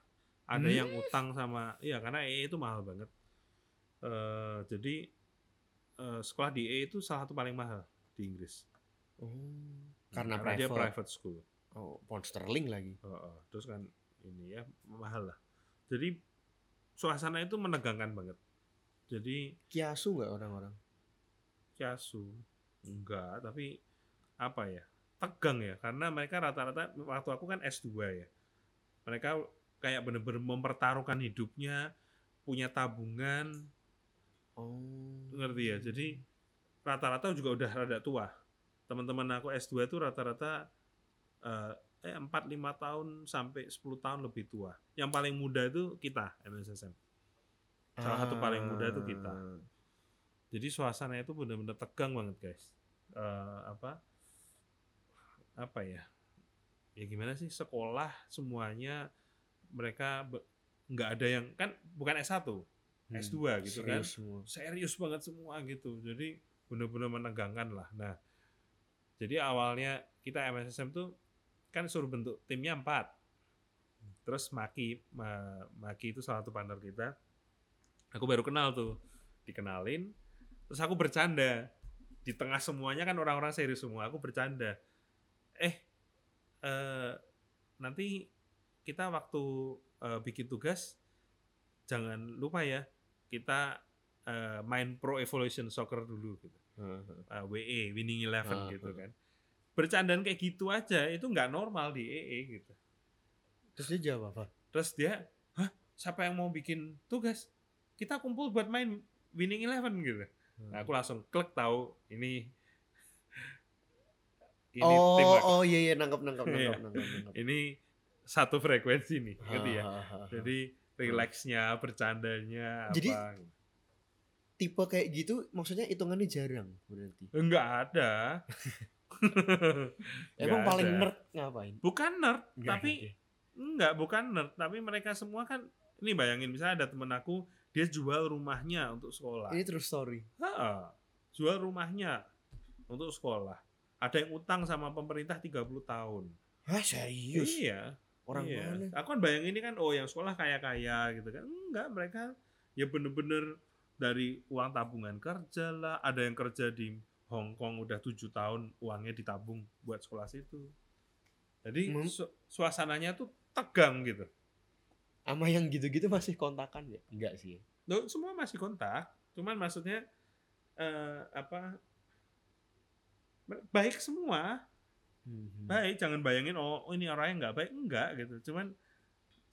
ada Hmm? yang utang sama ya karena EE itu mahal banget. Eh, jadi eh, sekolah di EE itu salah satu paling mahal di Inggris. Oh, karena, dia private. private school. Oh, pound sterling lagi. Heeh, terus kan ini ya mahal lah. Jadi suasana itu menegangkan banget. Jadi Kiasu nggak orang-orang? kiasu enggak, tapi apa ya? Tegang ya karena mereka rata-rata waktu aku kan S2 ya. Mereka kayak bener-bener mempertaruhkan hidupnya, punya tabungan, Oh. ngerti ya. Jadi rata-rata juga udah rada tua. Teman-teman aku S2 itu rata-rata eh eh 4 5 tahun sampai 10 tahun lebih tua. Yang paling muda itu kita MSSM. Salah satu paling muda itu kita. Ah. Jadi suasana itu benar-benar tegang banget, guys. Eh, apa? Apa ya? Ya gimana sih sekolah semuanya mereka nggak ada yang kan bukan S1, Hmm, S2 gitu kan. serius semua. serius banget semua gitu. Jadi benar-benar menegangkan lah. Nah, jadi awalnya kita MSSM tuh kan suruh bentuk timnya empat. Terus Maki, Ma- Maki itu salah satu partner kita. Aku baru kenal tuh, dikenalin. Terus aku bercanda, di tengah semuanya kan orang-orang serius semua aku bercanda eh eh nanti kita waktu eh, bikin tugas jangan lupa ya kita eh, main Pro Evolution Soccer dulu gitu Eh, WE Winning Eleven Ah, gitu ah. kan bercandaan kayak gitu aja itu nggak normal di EE gitu Terus dia jawab apa? terus dia hah siapa yang mau bikin tugas kita kumpul buat main Winning Eleven gitu Nah, aku langsung klik tahu ini ini oh, tim oh iya iya nangkep nangkep Iya. nangkep nangkep. nangkep. ini satu frekuensi nih gitu ya. Ha, ha. Jadi relaxnya, bercandanya Jadi- apa? tipe kayak gitu maksudnya hitungannya jarang berarti. Enggak ada. Emang Nggak paling ada. nerd ngapain? bukan nerd, Nggak tapi ada. enggak bukan nerd, tapi mereka semua kan ini bayangin misalnya ada temen aku dia jual rumahnya untuk sekolah. ini true story. Ha, jual rumahnya untuk sekolah. Ada yang utang sama pemerintah 30 tahun. Hah serius? Iya. Orang iya. mana? Aku kan bayangin ini kan oh yang sekolah kaya-kaya gitu kan. Enggak, mereka ya bener-bener dari uang tabungan kerja lah. Ada yang kerja di Hong Kong udah tujuh tahun uangnya ditabung buat sekolah situ. Jadi Hmm. su- suasananya tuh tegang gitu. Sama yang gitu-gitu masih kontakan ya? Enggak sih. Loh, semua masih kontak. Cuman maksudnya eh, apa baik semua Hmm. baik jangan bayangin oh oh, ini orangnya nggak baik. Enggak gitu. Cuman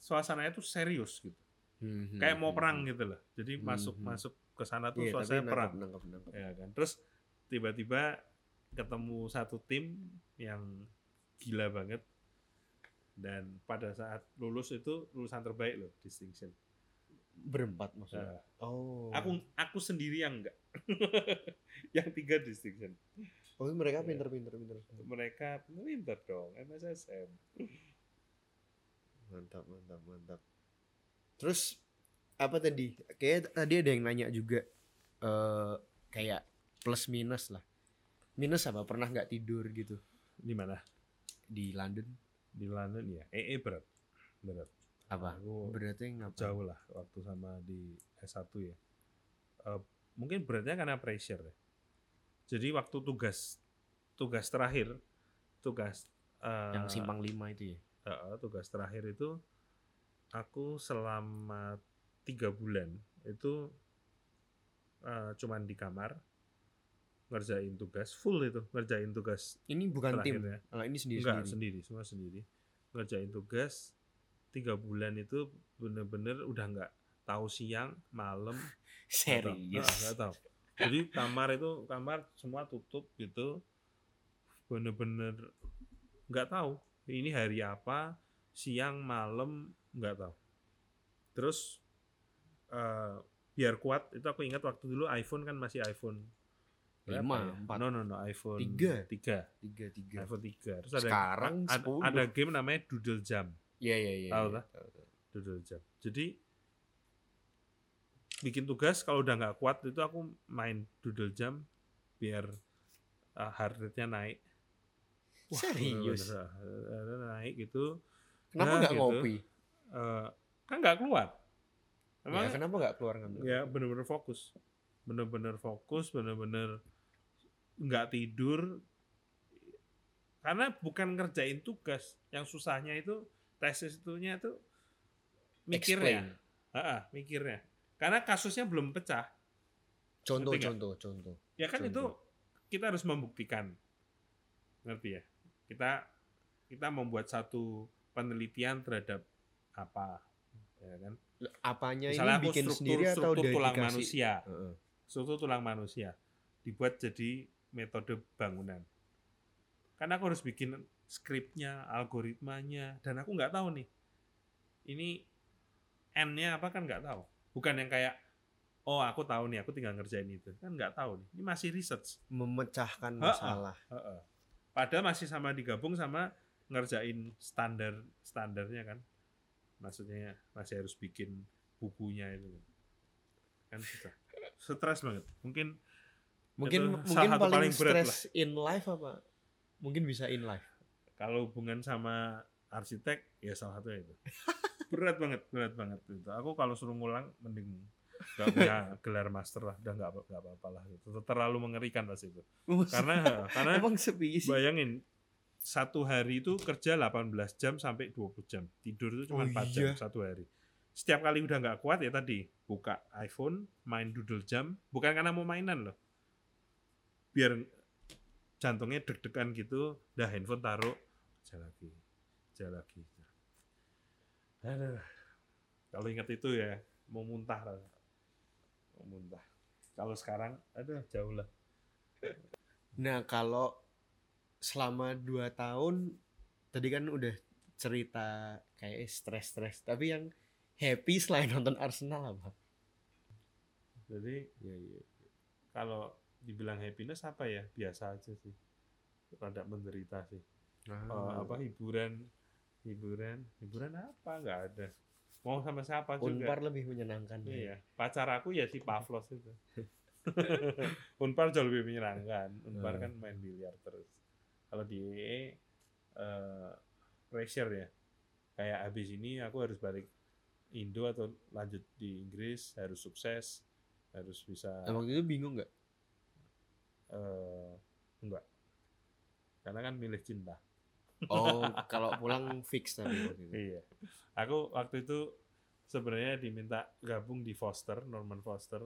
suasananya tuh serius gitu. Hmm, hmm, kayak mau perang hmm. gitu loh. Jadi Hmm, masuk hmm. masuk ke sana tuh tapi suasana perang. nangkep, nangkep, ya kan? Terus tiba-tiba ketemu satu tim yang gila banget. Dan pada saat lulus itu lulusan terbaik loh distinction. Berempat maksudnya. Nah, Oh. aku aku sendiri yang enggak yang tiga distinction Oh, mereka Iya. pinter-pinter pinter. mereka pinter dong MSSM Mantap, mantap, mantap. Terus apa tadi? Kayak tadi ada yang nanya juga eh kayak plus minus lah. Minus apa? Pernah nggak tidur gitu di mana di London? di London ya EE berat berat Apa? aku Beratnya ngapa? jauh lah waktu sama di S1 ya Eh, mungkin beratnya karena pressure ya jadi waktu tugas tugas terakhir tugas eh, Yang simpang lima itu ya. eh, tugas terakhir itu aku selama tiga bulan itu eh, cuman di kamar ngerjain tugas full itu ngerjain tugas Ini bukan tim. Terakhirnya. Ah, ini sendiri Enggak, sendiri. semua sendiri. Ngerjain tugas tiga bulan itu bener-bener udah nggak tahu siang, malam. Serius. Nggak tahu. Jadi kamar itu kamar semua tutup gitu, bener-bener nggak tahu ini hari apa, siang, malam nggak tahu. Terus eh, biar kuat itu aku ingat waktu dulu iPhone kan masih iPhone Lima, ya? empat. No no no iPhone Tiga. tiga Tiga tiga. iPhone 3. Terus ada Sekarang ada, 10. ada game namanya Doodle Jam. Iya iya iya. Tahu iya. tak? Doodle Jam. Jadi bikin tugas kalau udah nggak kuat itu aku main Doodle Jam biar uh, heart rate-nya naik. Serius? bener-bener, uh, naik gitu. Kenapa Nah, nggak gitu. ngopi? Uh, kan nggak keluar. Ya, Emang kenapa nggak keluar ngambil? ya bener-bener fokus. Bener-bener fokus, bener-bener nggak tidur. Karena bukan ngerjain tugas, yang susahnya itu tesis itunya itu mikirnya. Explain. Ha-ha, mikirnya. Karena kasusnya belum pecah. Contoh Ngerti contoh contoh. Ya kan Contoh. itu kita harus membuktikan. Ngerti ya? Kita kita membuat satu penelitian terhadap apa ya kan? Apanya Misalnya ini bikin struktur, sendiri atau struktur tulang dikasih? manusia. Heeh. Struktur tulang manusia dibuat jadi metode bangunan. Karena aku harus bikin skripnya, algoritmanya, dan aku nggak tahu nih. Ini N-nya apa kan nggak tahu. Bukan yang kayak, oh aku tahu nih, aku tinggal ngerjain itu. Kan nggak tahu nih. Ini masih research. Memecahkan masalah. Heeh. Padahal masih sama digabung sama ngerjain standar standarnya kan. Maksudnya masih harus bikin bukunya itu. Kan susah. Stres banget. Mungkin Mungkin Itu mungkin paling, paling stress in life apa? Mungkin bisa in life. kalau hubungan sama arsitek ya salah satunya itu. berat banget, berat banget itu. Aku kalau suruh ngulang mending nggak punya gelar master lah udah nggak nggak apa-apa lah itu terlalu mengerikan pas itu karena karena emang sepi sih. bayangin satu hari itu kerja 18 jam sampai 20 jam tidur itu Oh cuma 4 jam iya. satu hari setiap kali udah nggak kuat ya tadi buka iPhone main doodle jam bukan karena mau mainan loh biar jantungnya deg-degan gitu dah handphone taruh aja lagi aja lagi. Aduh. kalau ingat itu ya mau muntah lah. Mau muntah. Kalau sekarang aduh jauh lah. Nah, kalau selama 2 tahun tadi kan udah cerita kayak stres-stres, tapi yang happy selain nonton Arsenal apa? jadi Ya, ya. kalau dibilang happiness apa ya? Biasa aja sih. Rada menderita sih. Eh, apa hiburan hiburan. Hiburan apa? Nggak ada. Mau sama siapa juga? Unpar lebih menyenangkan. ya. iya. Pacar aku ya si Pavlos itu. Unpar jauh lebih menyenangkan. Unpar Hmm. kan main biliar terus. Kalau di eh, pressure ya. Kayak habis ini aku harus balik Indo atau lanjut di Inggris harus sukses harus bisa Nah, waktu itu bingung nggak? eh enggak karena kan milih cinta Oh, kalau pulang fix tapi waktu itu. iya aku waktu itu sebenarnya diminta gabung di Foster Norman Foster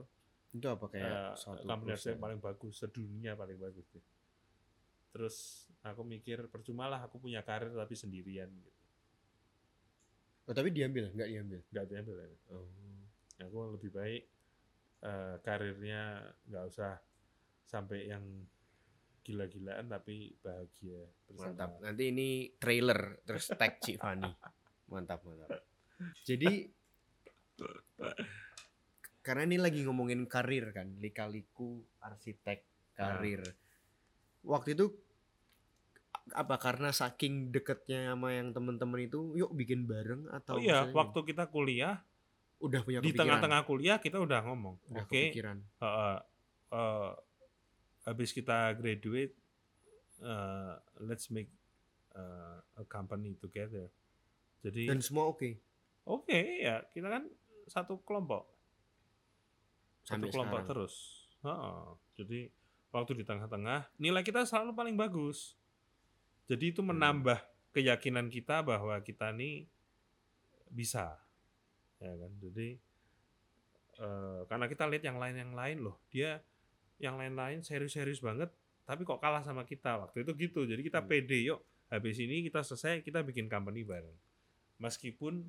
Itu apa kayak company perusahaan? yang paling bagus sedunia paling bagus deh. terus aku mikir percuma lah aku punya karir tapi sendirian gitu Oh, tapi diambil, nggak diambil. nggak diambil ya. Oh. aku lebih baik eh, karirnya nggak usah sampai yang gila-gilaan tapi bahagia bersama. Mantap. Nanti ini trailer terus tag Cik Fani. Mantap, mantap. Jadi karena ini lagi ngomongin karir kan, lika-liku arsitek karir. Waktu itu apa karena saking deketnya sama yang temen-temen itu, yuk bikin bareng atau oh iya misalnya waktu kita kuliah udah punya di kepikiran? tengah-tengah kuliah kita udah ngomong udah oke kepikiran. uh, uh, habis kita graduate uh, let's make uh, a company together. Jadi Dan semua oke? Oke ya kita kan satu kelompok. Satu sampai kelompok sekarang. terus. Heeh. jadi waktu di tengah-tengah nilai kita selalu paling bagus. Jadi itu Hmm. menambah keyakinan kita bahwa kita nih bisa. Ya kan? Jadi eh, karena kita lihat yang lain yang lain loh. Dia yang lain-lain serius-serius banget tapi kok kalah sama kita? Waktu itu gitu. Jadi kita Hmm. pede yuk habis ini kita selesai kita bikin company bareng. Meskipun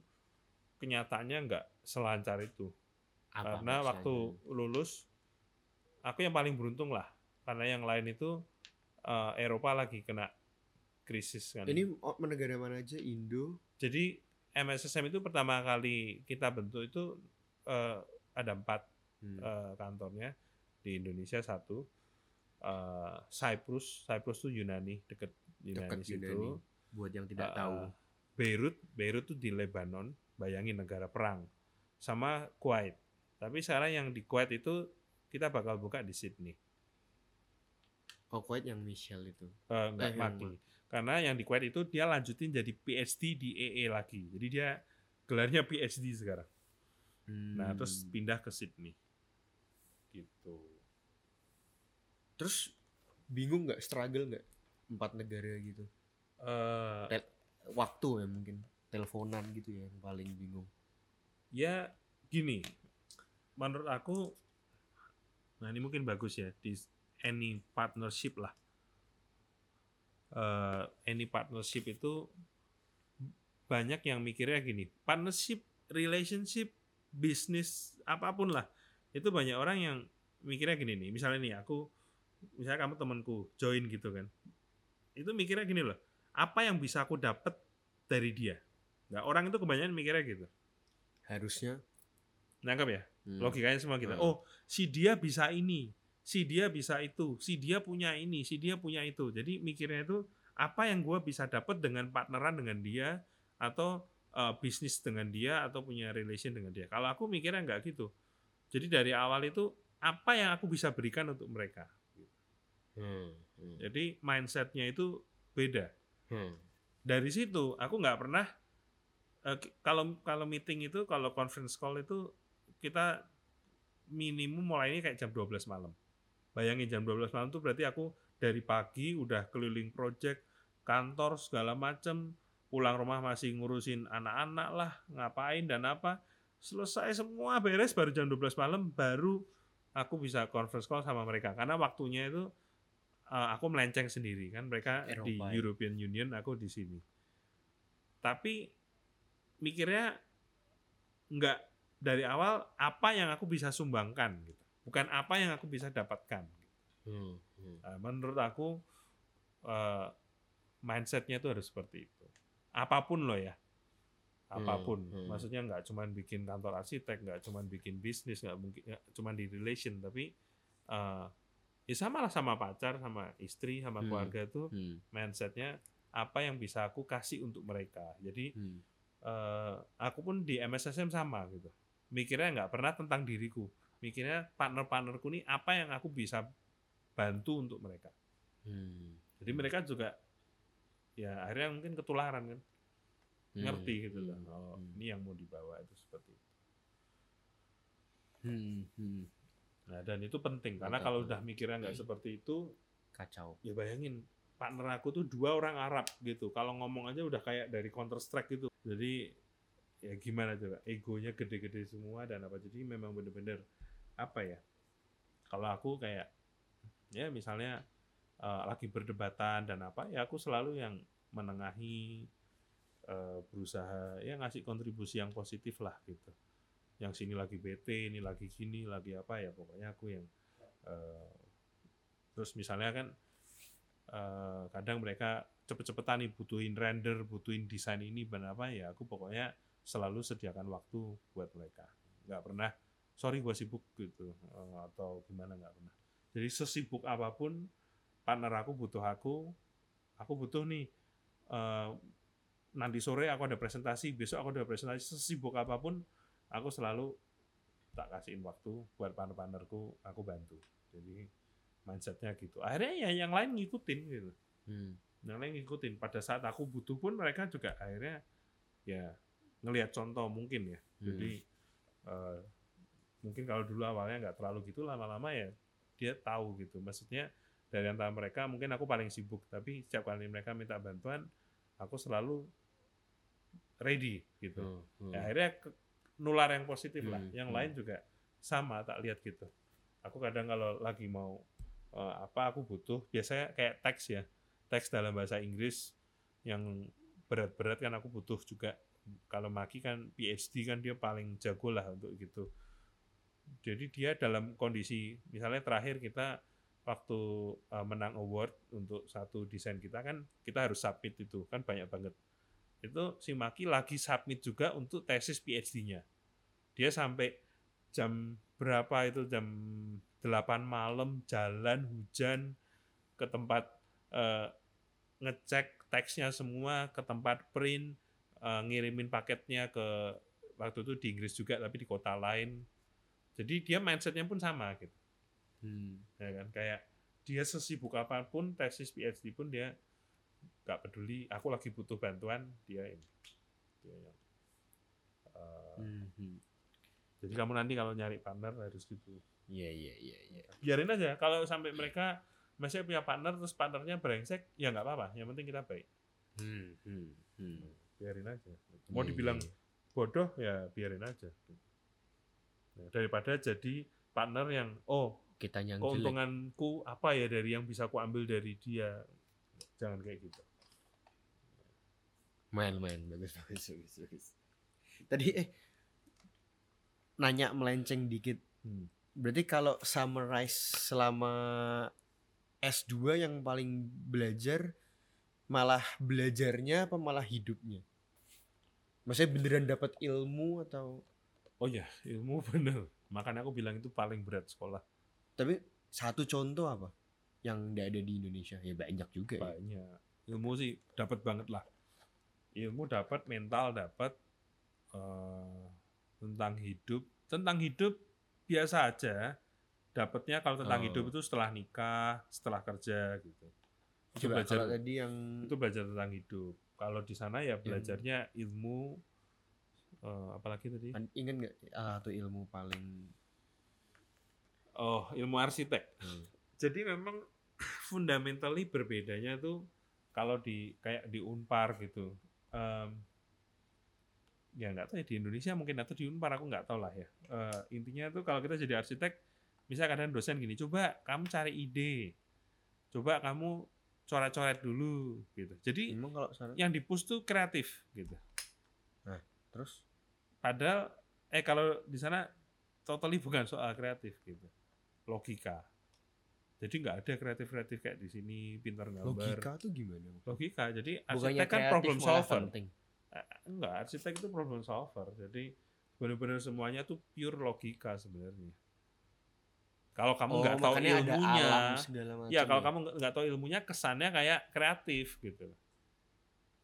kenyataannya nggak selancar itu. Apa karena maksudnya? waktu lulus aku yang paling beruntung lah. Karena yang lain itu eh, Eropa lagi kena krisis kan. Ini negara mana aja? Indo? Jadi MSSM itu pertama kali kita bentuk itu eh, ada empat Hmm. eh, kantornya di Indonesia satu eh, Cyprus Cyprus itu Yunani deket Yunani Dekat situ Yunani. buat yang tidak Eh, tahu Beirut Beirut itu di Lebanon bayangin negara perang sama Kuwait tapi sekarang yang di Kuwait itu kita bakal buka di Sydney oh Kuwait yang Michelle itu enggak Eh, yang Maki. Karena yang di Kuwait itu dia lanjutin jadi PhD di EE lagi. Jadi dia gelarnya PhD sekarang. Nah, terus Hmm. pindah ke Sydney. Gitu. Terus bingung nggak struggle nggak empat negara gitu Eh Tel- waktu ya mungkin teleponan gitu ya yang paling bingung ya gini. Menurut aku nah ini mungkin bagus ya di any partnership lah. Eh any partnership itu banyak yang mikirnya gini, partnership, relationship, bisnis apa pun lah. Itu banyak orang yang mikirnya gini nih. Misalnya nih aku misalnya kamu temanku join gitu kan. Itu mikirnya gini loh. Apa yang bisa aku dapat dari dia? Nah, orang itu kebanyakan mikirnya gitu. harusnya Nangkep ya? hmm, logikanya semua gitu. Hmm. Oh, si dia bisa ini, si dia bisa itu, si dia punya ini, si dia punya itu. Jadi mikirnya itu apa yang gue bisa dapat dengan partneran dengan dia atau uh, bisnis dengan dia atau punya relation dengan dia. Kalau aku mikirnya nggak gitu. Jadi dari awal itu apa yang aku bisa berikan untuk mereka. Hmm, hmm, Jadi mindsetnya itu beda. hmm. Dari situ aku nggak pernah ki- kalau kalau meeting itu kalau conference call itu kita minimum mulai ini kayak jam 12 malam. Bayangin jam 12 malam tuh berarti aku dari pagi udah keliling project, kantor segala macem, pulang rumah masih ngurusin anak-anak lah, ngapain dan apa. Selesai semua beres baru jam 12 malam baru aku bisa conference call sama mereka karena waktunya itu uh, aku melenceng sendiri kan mereka Eropa, di ya. European Union aku di sini. Tapi mikirnya nggak dari awal apa yang aku bisa sumbangkan gitu. Bukan apa yang aku bisa dapatkan. Hmm, hmm. Nah, menurut aku eh, mindsetnya itu harus seperti itu. Apa pun loh ya, apa pun. Hmm, hmm. Maksudnya nggak cuman bikin kantor arsitek, nggak cuman bikin bisnis, nggak mungkin nggak cuman di relation, tapi eh, ya sama lah sama pacar, sama istri, sama Hmm. keluarga itu Hmm, mindsetnya apa yang bisa aku kasih untuk mereka. Jadi hmm. eh, aku pun di MSSM sama gitu. Mikirnya nggak pernah tentang diriku. Mikirnya partner-partnerku nih apa yang aku bisa bantu untuk mereka. Hmm. Jadi mereka juga ya akhirnya mungkin ketularan kan, Hmm, ngerti gitu loh. hmm, Oh, hmm. ini yang mau dibawa itu seperti itu. Hmm, hmm. Nah, dan itu penting karena Mantap, kalau udah mikirnya nggak seperti itu, Kacau. ya bayangin partner aku tuh dua orang Arab gitu. Kalau ngomong aja udah kayak dari Counter Strike gitu. Jadi ya gimana coba? Egonya gede-gede semua dan apa jadi memang bener-bener apa ya? Kalau aku kayak ya misalnya eh, lagi berdebatan dan apa ya aku selalu yang menengahi eh, berusaha ya ngasih kontribusi yang positif lah gitu. Yang sini lagi bete, ini lagi gini, lagi apa ya pokoknya aku yang eh, terus misalnya kan eh, kadang mereka cepet-cepetan nih butuhin render, butuhin desain ini dan apa ya aku pokoknya selalu sediakan waktu buat mereka. Nggak pernah sorry gua sibuk gitu eh, atau gimana nggak pernah. Jadi sesibuk apa pun partner aku butuh aku, aku butuh nih eh, nanti sore aku ada presentasi, besok aku ada presentasi, sesibuk apa pun aku selalu tak kasihin waktu buat partner-partnerku, aku bantu. Jadi mindsetnya gitu. Akhirnya ya yang lain ngikutin gitu. Hmm. Yang lain ngikutin. Pada saat aku butuh pun mereka juga akhirnya ya ngelihat contoh mungkin ya. Jadi eh, mungkin kalau dulu awalnya nggak terlalu gitu, lama-lama ya dia tahu gitu. Maksudnya dari antara mereka mungkin aku paling sibuk, tapi setiap kali mereka minta bantuan, aku selalu ready gitu. Hmm, hmm. Ya, akhirnya nular yang positif lah. Hmm, Yang hmm. lain juga sama tak lihat gitu. Aku kadang kalau lagi mau eh, apa aku butuh biasanya kayak teks ya. Teks dalam bahasa Inggris yang berat-berat kan aku butuh juga. Kalau Maki kan PhD kan dia paling jago lah untuk gitu. Jadi dia dalam kondisi misalnya terakhir kita waktu eh, menang award untuk satu desain kita kan kita harus submit itu kan banyak banget itu si Maki lagi submit juga untuk tesis PhD-nya. Dia sampai jam berapa itu jam 8 malam jalan hujan ke tempat eh, ngecek teksnya semua ke tempat print eh, ngirimin paketnya ke waktu itu di Inggris juga tapi di kota lain. Jadi dia mindsetnya pun sama gitu Hmm. ya kan kayak dia sesibuk apa pun tesis PhD pun dia nggak peduli aku lagi butuh bantuan dia ini dia yang eh, Hmm, hmm. Jadi kamu nanti kalau nyari partner harus gitu. Iya, iya, iya, iya. biarin aja. Kalau sampai mereka masih punya partner terus partnernya brengsek ya nggak apa-apa. Yang penting kita baik. Hmm, hmm, hmm. biarin aja. Mau Iya, dibilang iya, bodoh ya biarin aja. Nah, daripada jadi partner yang oh kita yang jelek. keuntunganku apa ya dari yang bisa aku ambil dari dia. Jangan kayak gitu. Main, main, bagus, bagus, bagus, bagus. Tadi eh nanya melenceng dikit. Hmm. Berarti kalau summarize selama S2 yang paling belajar malah belajarnya apa malah hidupnya? Maksudnya beneran dapat ilmu atau oh ya ilmu bener makanya aku bilang itu paling berat sekolah tapi satu contoh apa yang nggak ada di Indonesia? Ya banyak juga ya. banyak ilmu sih dapat banget lah ilmu dapat mental dapat eh, tentang hidup tentang hidup biasa aja dapatnya kalau tentang Oh. hidup itu setelah nikah setelah kerja gitu itu Coba belajar kalau tadi yang itu belajar tentang hidup kalau di sana ya belajarnya ilmu eh, apalagi tadi ingat nggak tuh ilmu paling Oh, ilmu arsitek. Hmm. Jadi memang fundamentally berbedanya tuh kalau di kayak di Unpar gitu. em, ya nggak tahu ya di Indonesia mungkin atau di Unpar aku nggak tahu lah ya. Eh, intinya tuh kalau kita jadi arsitek, misalnya kadang dosen gini, coba kamu cari ide, coba kamu coret-coret dulu gitu. Jadi Emang kalau sana yang di-push tuh kreatif gitu. terus Padahal eh kalau di sana totally bukan soal kreatif gitu. Logika. Jadi nggak ada kreatif-kreatif kayak di sini pintar gambar. logika tuh gimana? Logika. Jadi arsitek kan kreatif problem solver. penting. Enggak, arsitek itu problem solver. Jadi benar-benar semuanya tuh pure logika sebenarnya. Kalau kamu nggak tahu Oh, ada ilmunya, macam. ya kalau kamu nggak- nggak tahu ilmunya kesannya kayak kreatif gitu.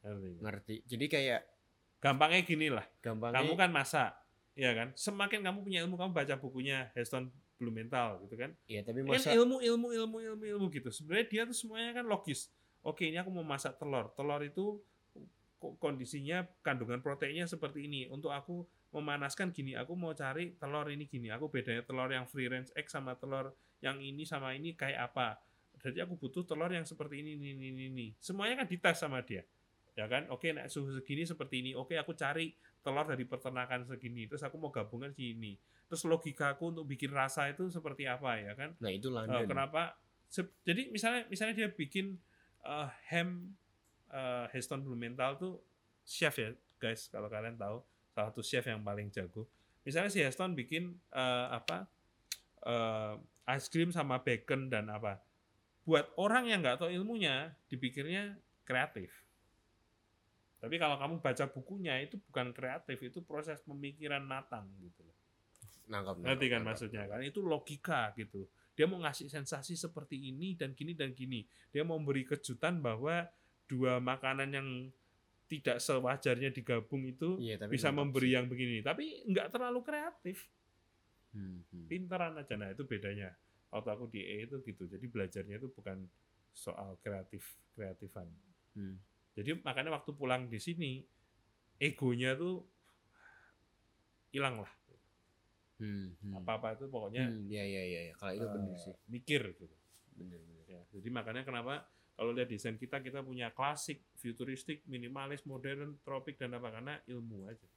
Ngerti nggak? ngerti. Jadi kayak Gampangnya gini lah. gampangnya kamu kan masak ya kan semakin kamu punya ilmu kamu baca bukunya Heston Blumenthal gitu kan ya tapi kan masa ilmu ilmu ilmu ilmu ilmu gitu sebenarnya dia tuh semuanya kan logis oke ini aku mau masak telur telur itu kondisinya kandungan proteinnya seperti ini. Untuk aku memanaskan gini aku mau cari telur ini gini. Aku bedanya telur yang free range egg sama telur yang ini sama ini kayak apa. Jadi aku butuh telur yang seperti ini ini ini, ini. semuanya kan dites sama dia. Ya kan? Oke nek suhu segini seperti ini. Oke aku cari telur dari peternakan segini. Terus aku mau gabungan sini terus logikaku untuk bikin rasa itu seperti apa ya kan? Nah itu Eh, London. kenapa? Jadi misalnya misalnya dia bikin eh, ham eh, Heston Blumenthal tuh chef ya guys kalau kalian tahu salah satu chef yang paling jago misalnya si Heston bikin eh, apa eh, ice cream sama bacon dan apa buat orang yang nggak tahu ilmunya dipikirnya kreatif tapi kalau kamu baca bukunya itu bukan kreatif itu proses pemikiran matang gitu loh Nangkap, nangkap, kan nangkap. maksudnya kan? Itu logika gitu. Dia mau ngasih sensasi seperti ini dan gini dan gini. Dia mau memberi kejutan bahwa dua makanan yang tidak sewajarnya digabung itu Iya, tapi bisa memberi sih. yang begini. Tapi nggak terlalu kreatif. Hmm, hmm. Pintaran aja. Nah itu bedanya. Waktu aku di E itu gitu. Jadi belajarnya itu bukan soal kreatif kreatifan. Hmm. Jadi makanya waktu pulang di sini egonya tuh hilang lah. Hmm, hmm. Apa-apa itu pokoknya Hmm, ya ya ya, ya. Kalau itu bener eh, sih. mikir gitu. Bener bener. Ya, jadi makanya kenapa kalau lihat desain kita kita punya klasik, futuristik, minimalis, modern, tropik dan apa karena ilmu aja.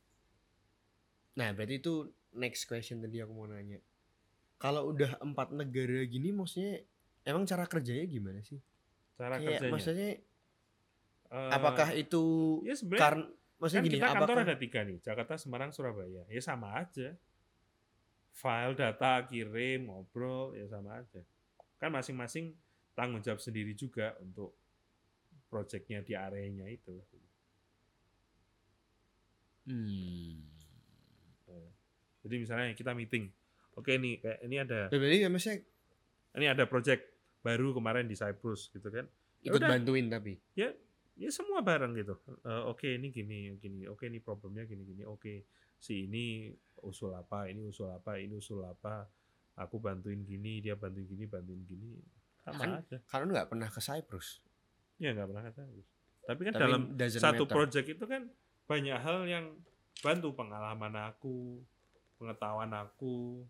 Nah, berarti itu next question tadi aku mau nanya. Kalau udah empat negara gini maksudnya emang cara kerjanya gimana sih? Cara Kayak kerjanya. maksudnya Eh, apakah itu ya sebenarnya karena maksudnya kan gini kita kantor apakah ada tiga nih, Jakarta, Semarang, Surabaya. Ya sama aja. File, data, kirim, ngobrol, ya sama aja. Kan masing-masing tanggung jawab sendiri juga untuk proyeknya di areanya itu. Hmm. Jadi misalnya kita meeting, oke nih, kayak ini ada Ya, berarti ya maksudnya ini ada project baru kemarin di Cyprus gitu kan. Ya ikut udah. bantuin tapi. ya semua bareng gitu. Eh, oke ini gini gini, oke ini problemnya gini gini, oke si ini usul apa, ini usul apa, ini usul apa, aku bantuin gini, dia bantuin gini, bantuin gini, sama Kan- aja. Karena nggak pernah ke Cyprus. Ya nggak pernah kata. Tapi kan Tapi dalam satu matter. project itu kan banyak hal yang bantu pengalaman aku, pengetahuan aku,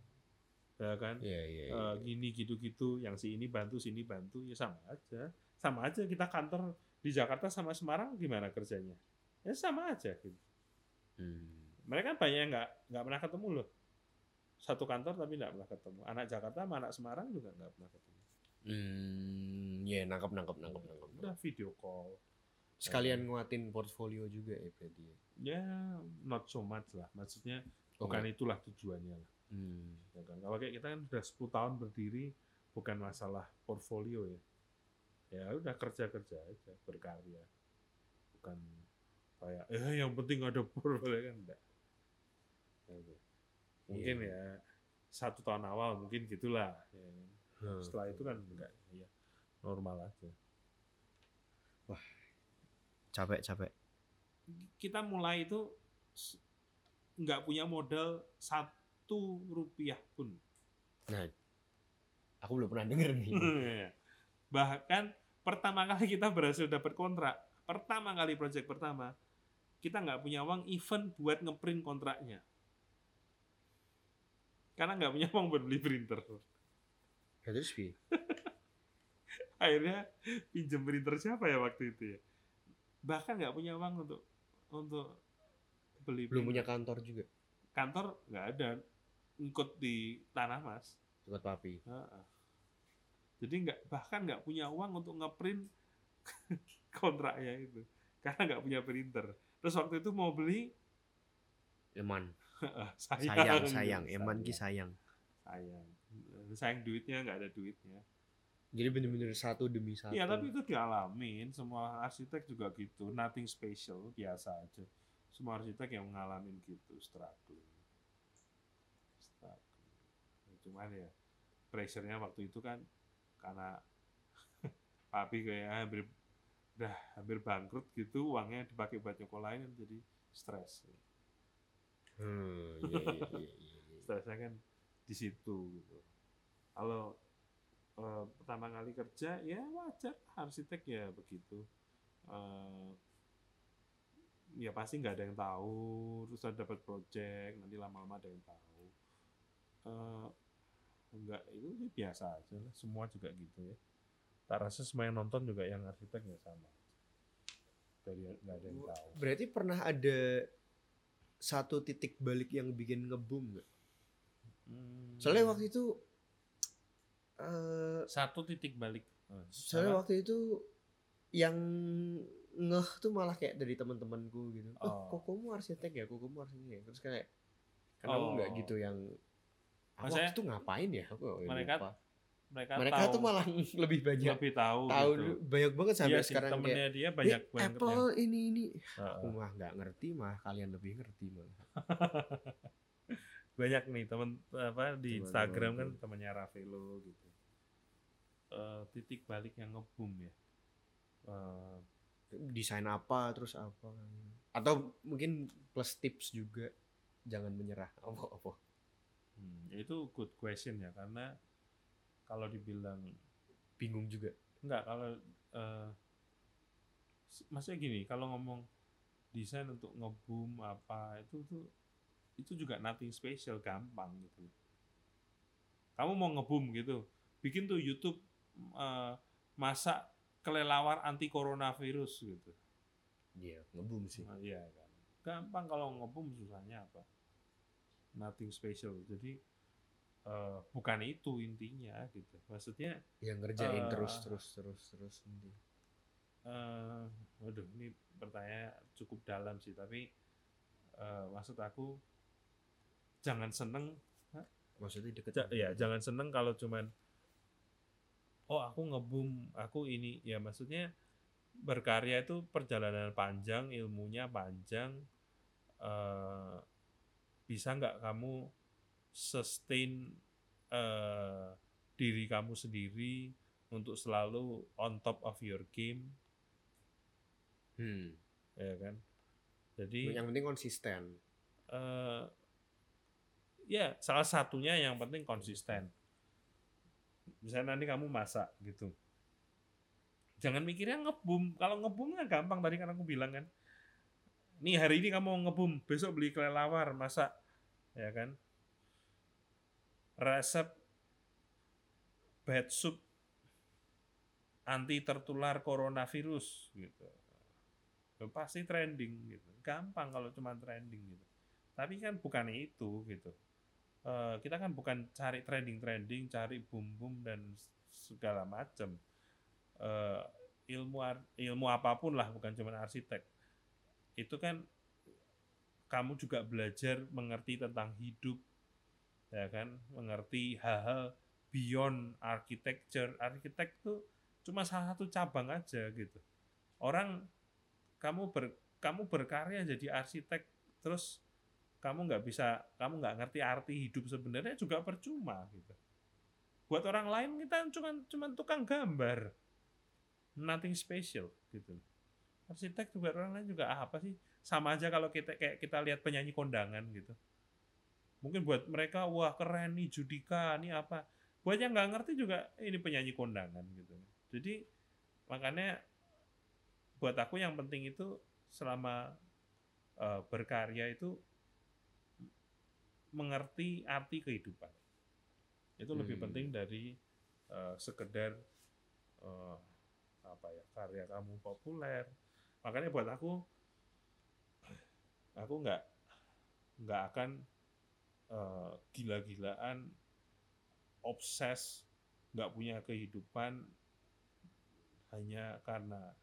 ya kan. Iya iya. iya. Eh, gini gitu-gitu, yang si ini bantu, sini bantu, ya sama aja. Sama aja kita kantor di Jakarta sama Semarang gimana kerjanya? Ya sama aja gitu. Hmm. Mereka banyak yang nggak nggak pernah ketemu loh. Satu kantor tapi nggak pernah ketemu. Anak Jakarta sama anak Semarang juga nggak pernah ketemu. Hmm, ya nangkap nangkap nangkap nangkap. Udah video call. Sekalian nguatin portfolio juga ya berarti. ya. Ya not so much lah. Maksudnya Oh, bukan itulah tujuannya lah. Hmm. Ya kan? Kalau kayak kita kan udah 10 tahun berdiri bukan masalah portfolio ya. Ya udah kerja-kerja aja, berkarya. Bukan kayak eh yang penting ada portfolio kan enggak. Ya, gitu. Mungkin Iya. ya satu tahun awal mungkin gitulah. ya kan. Hmm. Setelah itu kan enggak ya normal aja. capek capek. Kita mulai itu nggak punya modal satu rupiah pun. Nah, aku belum pernah denger nih. Bahkan pertama kali kita berhasil dapat kontrak, pertama kali project pertama, kita nggak punya uang even buat ngeprint kontraknya. Karena nggak punya uang buat beli printer. Ya, terus piye? akhirnya pinjem printer siapa ya waktu itu ya bahkan nggak punya uang untuk untuk beli Belum punya printer. kantor juga. kantor nggak ada ngikut di tanah mas Buat papi. Heeh. jadi nggak bahkan nggak punya uang untuk ngeprint kontraknya itu karena nggak punya printer terus waktu itu mau beli Eman. sayang Sayang, sayang. Eman ki sayang. sayang sayang duitnya nggak ada duitnya. Jadi bener-bener satu demi satu. Iya tapi itu dialamin. Semua arsitek juga gitu. Nothing special biasa aja. Semua arsitek yang ngalamin gitu struggling. Struggling. Ya, cuman ya pressure-nya waktu itu kan karena papi kayak hampir udah hampir bangkrut gitu uangnya dipakai buat nyokolain kan jadi stres. Hmm, iya, iya, iya, iya, iya. stresnya kan di situ gitu kalau eh, pertama kali kerja ya wajar arsitek ya begitu. Eh, ya pasti nggak ada yang tahu terus ada dapat project nanti lama-lama ada yang tahu. Eh, enggak itu sih biasa aja lah semua juga gitu ya. Tak rasa semua yang nonton juga yang arsitek ya sama. Dari nggak ada yang tahu. Berarti pernah ada satu titik balik yang bikin ngebum nggak? Hmm. Soalnya waktu itu eh satu titik balik Eh, soalnya waktu itu yang ngeh tuh malah kayak dari teman-temanku gitu. Oh, Oh. kok kamu arsitek ya? Kok kamu arsitek ya? Terus kayak kenapa Oh. nggak gitu yang aku Maksudnya, waktu itu ngapain ya? Aku mereka lupa. mereka, mereka tahu, tuh malah lebih banyak lebih tahu, tahu gitu. banyak banget sampai Iya sekarang kayak dia "Eh, banyak banget Apple ini ini yang, aku mah nggak ngerti mah kalian lebih ngerti malah banyak nih temen apa di Instagram kan temannya Ravelo gitu Eh, titik balik yang ngebum ya? Eh, desain apa terus apa atau mungkin plus tips juga jangan menyerah. Apa apa? Hmm, itu good question ya karena kalau dibilang bingung juga. Enggak kalau eh s- maksudnya gini kalau ngomong desain untuk ngebum apa itu tuh itu juga nothing special gampang gitu. Kamu mau ngebum gitu bikin tuh YouTube eh, masak kelelawar anti coronavirus gitu. Iya ngebum sih. Nah, iya kan. Gampang kalau ngebum susahnya apa? Nothing special. Jadi eh, bukan itu intinya gitu. Maksudnya yang ngerjain Eh, terus terus terus terus nanti. Eh waduh ini pertanyaan cukup dalam sih. Tapi eh, maksud aku jangan seneng maksudnya deket. Ja- ya jangan seneng kalau cuman oh aku ngebum aku ini ya maksudnya berkarya itu perjalanan panjang ilmunya panjang eh bisa nggak kamu sustain eh diri kamu sendiri untuk selalu on top of your game hmm. ya kan jadi yang penting konsisten eh ya salah satunya yang penting konsisten. Misalnya nanti kamu masak gitu. Jangan mikirnya ngebum. Kalau ngebum kan gampang tadi kan aku bilang kan. Nih hari ini kamu ngebum, besok beli kelelawar masak, ya kan? Resep bad soup anti tertular coronavirus gitu. Pasti trending gitu. Gampang kalau cuma trending gitu. Tapi kan bukan itu gitu. Eh, kita kan bukan cari trending-trending, cari boom-boom dan segala macam. Eh, ilmu ilmu apa pun lah, bukan cuma arsitek. Itu kan kamu juga belajar mengerti tentang hidup, ya kan, mengerti hal-hal beyond architecture. Arsitek tuh cuma salah satu cabang aja gitu. Orang kamu ber kamu berkarya jadi arsitek terus kamu nggak bisa kamu nggak ngerti arti hidup sebenarnya juga percuma gitu. Buat orang lain kita cuma cuma tukang gambar. Nothing special gitu. Arsitek juga orang lain juga "Ah, apa sih? Sama aja kalau kita kayak kita lihat penyanyi kondangan gitu. Mungkin buat mereka wah keren nih Judika ini apa. Buat yang nggak ngerti juga ini penyanyi kondangan gitu. Jadi makanya buat aku yang penting itu selama eh, berkarya itu mengerti arti kehidupan. Itu lebih Hmm. penting dari eh, sekedar eh, apa ya karya kamu populer makanya buat aku aku nggak nggak akan eh, gila-gilaan obses nggak punya kehidupan hanya karena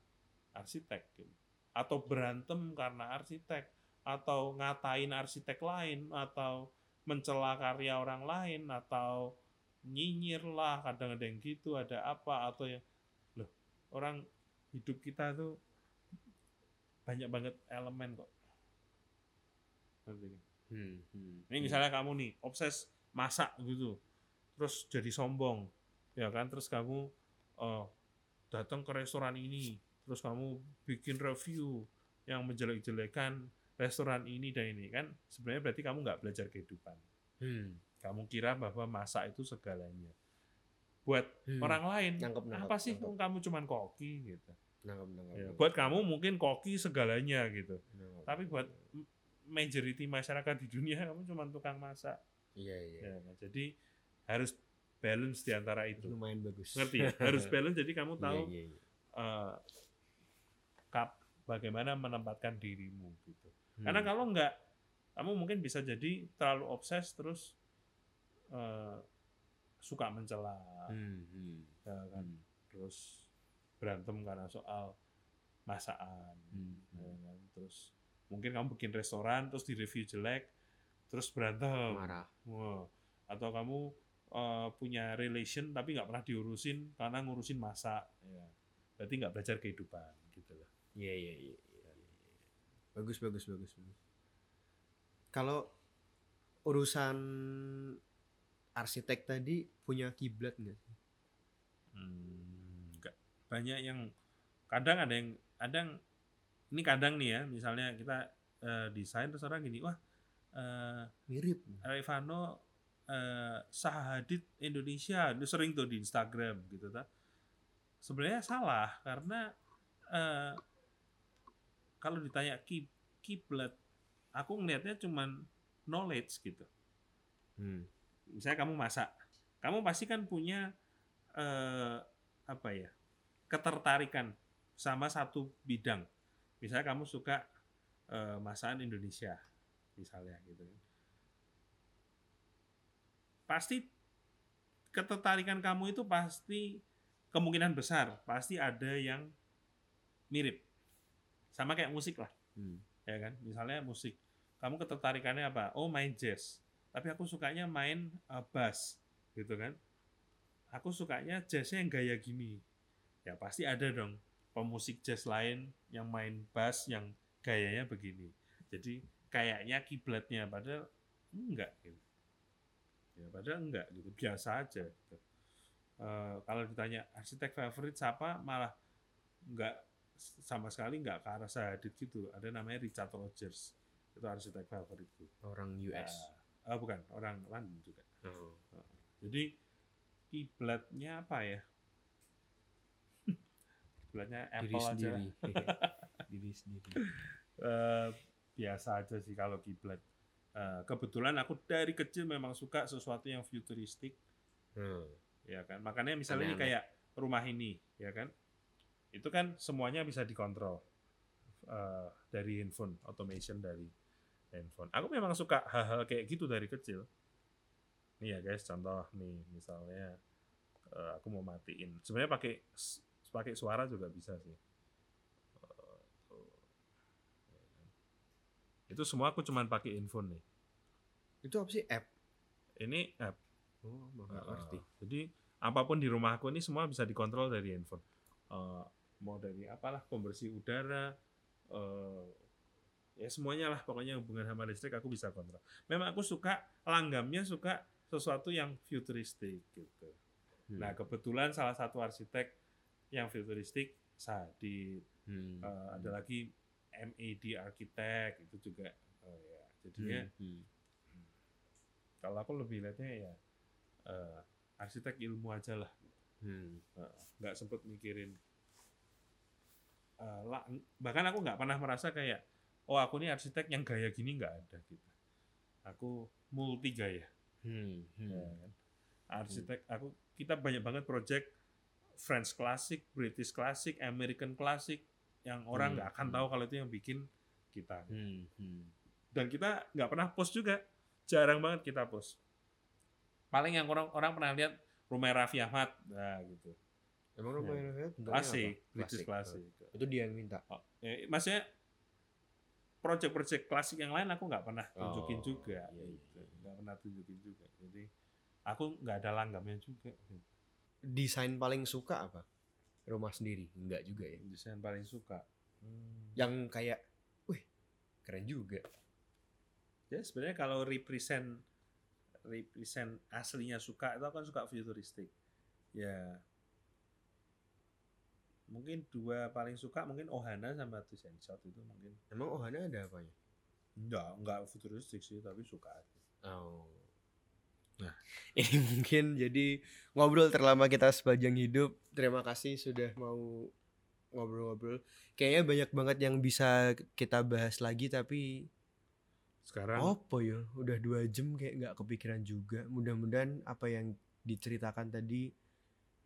arsitek gitu. atau berantem karena arsitek atau ngatain arsitek lain atau mencela karya orang lain atau nyinyir lah kadang ada yang gitu ada apa atau yang loh orang hidup kita tuh banyak banget elemen kok? Hmm, hmm, ini misalnya kamu nih obses masak gitu terus jadi sombong ya kan? Terus kamu eh, datang ke restoran ini terus kamu bikin review yang menjelek-jelekan restoran ini dan ini kan? Sebenarnya berarti kamu nggak belajar kehidupan. Hmm, kamu kira bahwa masak itu segalanya. Buat hmm. orang lain Nangkep, nangkep, apa sih? nangkep. kamu cuman koki gitu. Nangkep, nangkep, Ya, nangkep. buat kamu mungkin koki segalanya gitu. Nangkep. tapi buat majority masyarakat di dunia kamu cuma tukang masak. Iya iya. Ya kan? jadi harus balance di antara itu. lumayan bagus. Ngerti ya? Harus balance jadi kamu tahu iya, iya, iya. eh, kap bagaimana menempatkan dirimu gitu Hmm. karena kalau enggak kamu mungkin bisa jadi terlalu obses terus eh, suka mencela Hmm, hmm, ya kan hmm, terus berantem karena soal masakan hmm, ya hmm. kan? terus mungkin kamu bikin restoran terus di review jelek terus berantem marah Wah. atau kamu eh, punya relation tapi nggak pernah diurusin karena ngurusin masak ya berarti nggak belajar kehidupan gitu loh Iya iya iya. iya, iya, iya. Bagus bagus bagus bagus. Kalau urusan arsitek tadi punya kiblat nggak? sih? Hmm, banyak yang kadang ada yang kadang ini kadang nih ya misalnya kita eh, desain terus orang gini wah eh, Mirip. Revano eh, Saha Hadid Indonesia itu sering tuh di Instagram gitu ta. Sebenarnya salah karena eh, kalau ditanya ki- kiblat, aku ngelihatnya cuman knowledge gitu. Hmm. Misalnya kamu masak, kamu pasti kan punya eh, apa ya ketertarikan sama satu bidang. Misalnya kamu suka eh, masakan Indonesia, misalnya gitu. Pasti ketertarikan kamu itu pasti kemungkinan besar pasti ada yang mirip. Sama kayak musik lah. Hmm. ya kan? Misalnya musik. Kamu ketertarikannya apa? Oh main jazz. Tapi aku sukanya main uh, bass gitu kan? Aku sukanya jazznya yang gaya gini. Ya pasti ada dong pemusik jazz lain yang main bass yang gayanya begini. Jadi kayaknya kiblatnya padahal enggak gitu. Ya padahal enggak gitu biasa aja gitu. Eh, kalau ditanya arsitek favorit siapa malah enggak sama sekali nggak ke arah Sahadid gitu. Ada namanya Richard Rogers. Itu arsitek favoritku. Orang US. Ah, ah, bukan, orang London juga. Oh. Jadi kiblatnya apa ya? kiblatnya Diri Apple aja. sendiri. lah. Diri sendiri. Eh, biasa aja sih kalau kiblat. Eh, kebetulan aku dari kecil memang suka sesuatu yang futuristik, Hmm. ya kan. Makanya misalnya ini Aneh-aneh. kayak rumah ini, ya kan. Itu kan semuanya bisa dikontrol eh, dari handphone, automation dari handphone. Aku memang suka hal-hal kayak gitu dari kecil. Nih ya guys, contoh nih misalnya eh, aku mau matiin. Sebenarnya pakai pakai suara juga bisa sih. Kan. Itu semua aku cuman pakai handphone nih. Itu apa sih app? Ini app. Oh, nggak ngerti. Jadi apa pun di rumahku ini semua bisa dikontrol dari handphone. Eh, mau dari apalah konversi udara, eh, ya semuanya lah pokoknya hubungan sama listrik aku bisa kontrol. Memang aku suka langgamnya suka sesuatu yang futuristik gitu. Hmm. Nah kebetulan salah satu arsitek yang futuristik Sadid, Hmm. Eh, ada lagi MAD arsitek itu juga. Oh ya, jadinya Hmm. Hmm. kalau aku lebih lihatnya ya eh, arsitek ilmu aja lah. Hmm. Nggak sempet mikirin lah, bahkan aku nggak pernah merasa kayak oh aku ini arsitek yang gaya gini nggak ada gitu aku multi gaya Hmm. Hmm. ya kan? arsitek aku kita banyak banget project French classic, British classic, American classic yang orang Hmm, nggak akan hmm. tahu kalau itu yang bikin kita. Hmm, hmm. Dan kita nggak pernah post juga, jarang banget kita post. Paling yang orang orang pernah lihat rumah Raffi Ahmad, nah gitu. Emang rumah Ya. Indonesia bentuknya Klasik? British classic. Itu dia yang minta. Oh, eh, maksudnya project-project klasik yang lain aku nggak pernah tunjukin Oh, juga, iya, iya, gitu. nggak pernah tunjukin juga. Jadi aku nggak ada langgamnya juga. Desain paling suka apa? Rumah sendiri? Enggak juga ya. Desain paling suka. Yang kayak, wih, keren juga. Ya sebenarnya kalau represent represent aslinya suka itu kan suka futuristik. Ya mungkin dua paling suka mungkin Ohana sama and Shout itu mungkin Emang Ohana ada apanya? enggak enggak futuristik sih tapi suka aja. Oh. Nah. ini mungkin jadi ngobrol terlama kita sepanjang hidup. Terima kasih sudah mau ngobrol-ngobrol. Kayaknya banyak banget yang bisa kita bahas lagi tapi Sekarang apa ya? Udah dua jam kayak nggak kepikiran juga. Mudah-mudahan apa yang diceritakan tadi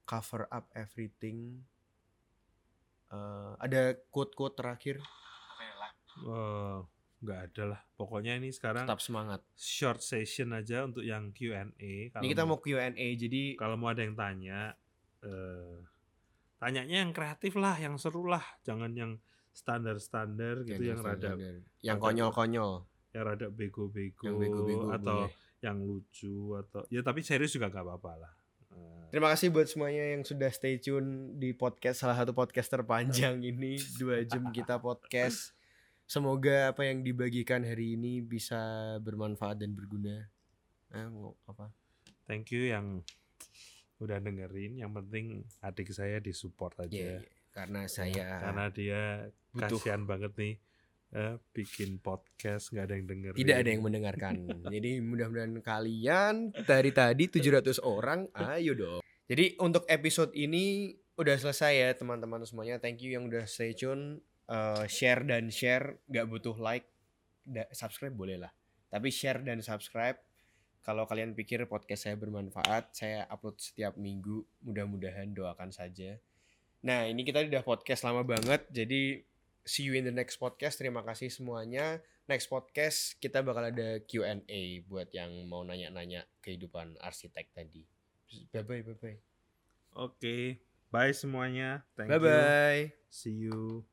cover up everything. Eh, ada quote-quote terakhir. eh, nggak ada lah. Pokoknya ini sekarang Tetap semangat. short session aja untuk yang Q&A. Kalau Ini kita mau Q&A jadi kalau mau ada yang tanya eh tanyanya yang kreatif lah, yang seru lah, jangan yang standar-standar gitu yang rada yang rada- konyol-konyol. yang rada bego-bego Yang atau boleh. yang lucu atau ya tapi serius juga gak apa-apa lah. Terima kasih buat semuanya yang sudah stay tune di podcast salah satu podcast terpanjang ini dua jam kita podcast. Semoga apa yang dibagikan hari ini bisa bermanfaat dan berguna. Eh, mau apa? thank you yang udah dengerin. Yang penting adik saya disupport aja. Iya, iya. karena saya Karena dia butuh. kasihan banget nih eh, bikin podcast nggak ada yang dengerin. tidak ada yang mendengarkan. Jadi mudah-mudahan kalian dari tadi 700 orang, ayo dong. Jadi untuk episode ini udah selesai ya teman-teman semuanya. Thank you yang udah stay tune, Eh, share dan share, nggak butuh like, da- subscribe boleh lah. Tapi share dan subscribe. Kalau kalian pikir podcast saya bermanfaat, saya upload setiap minggu. Mudah-mudahan doakan saja. Nah ini kita udah podcast lama banget, jadi see you in the next podcast. Terima kasih semuanya next podcast kita bakal ada Q&A buat yang mau nanya-nanya kehidupan arsitek tadi. Bye bye bye bye. Oke, bye semuanya. Thank Bye you. bye. See you.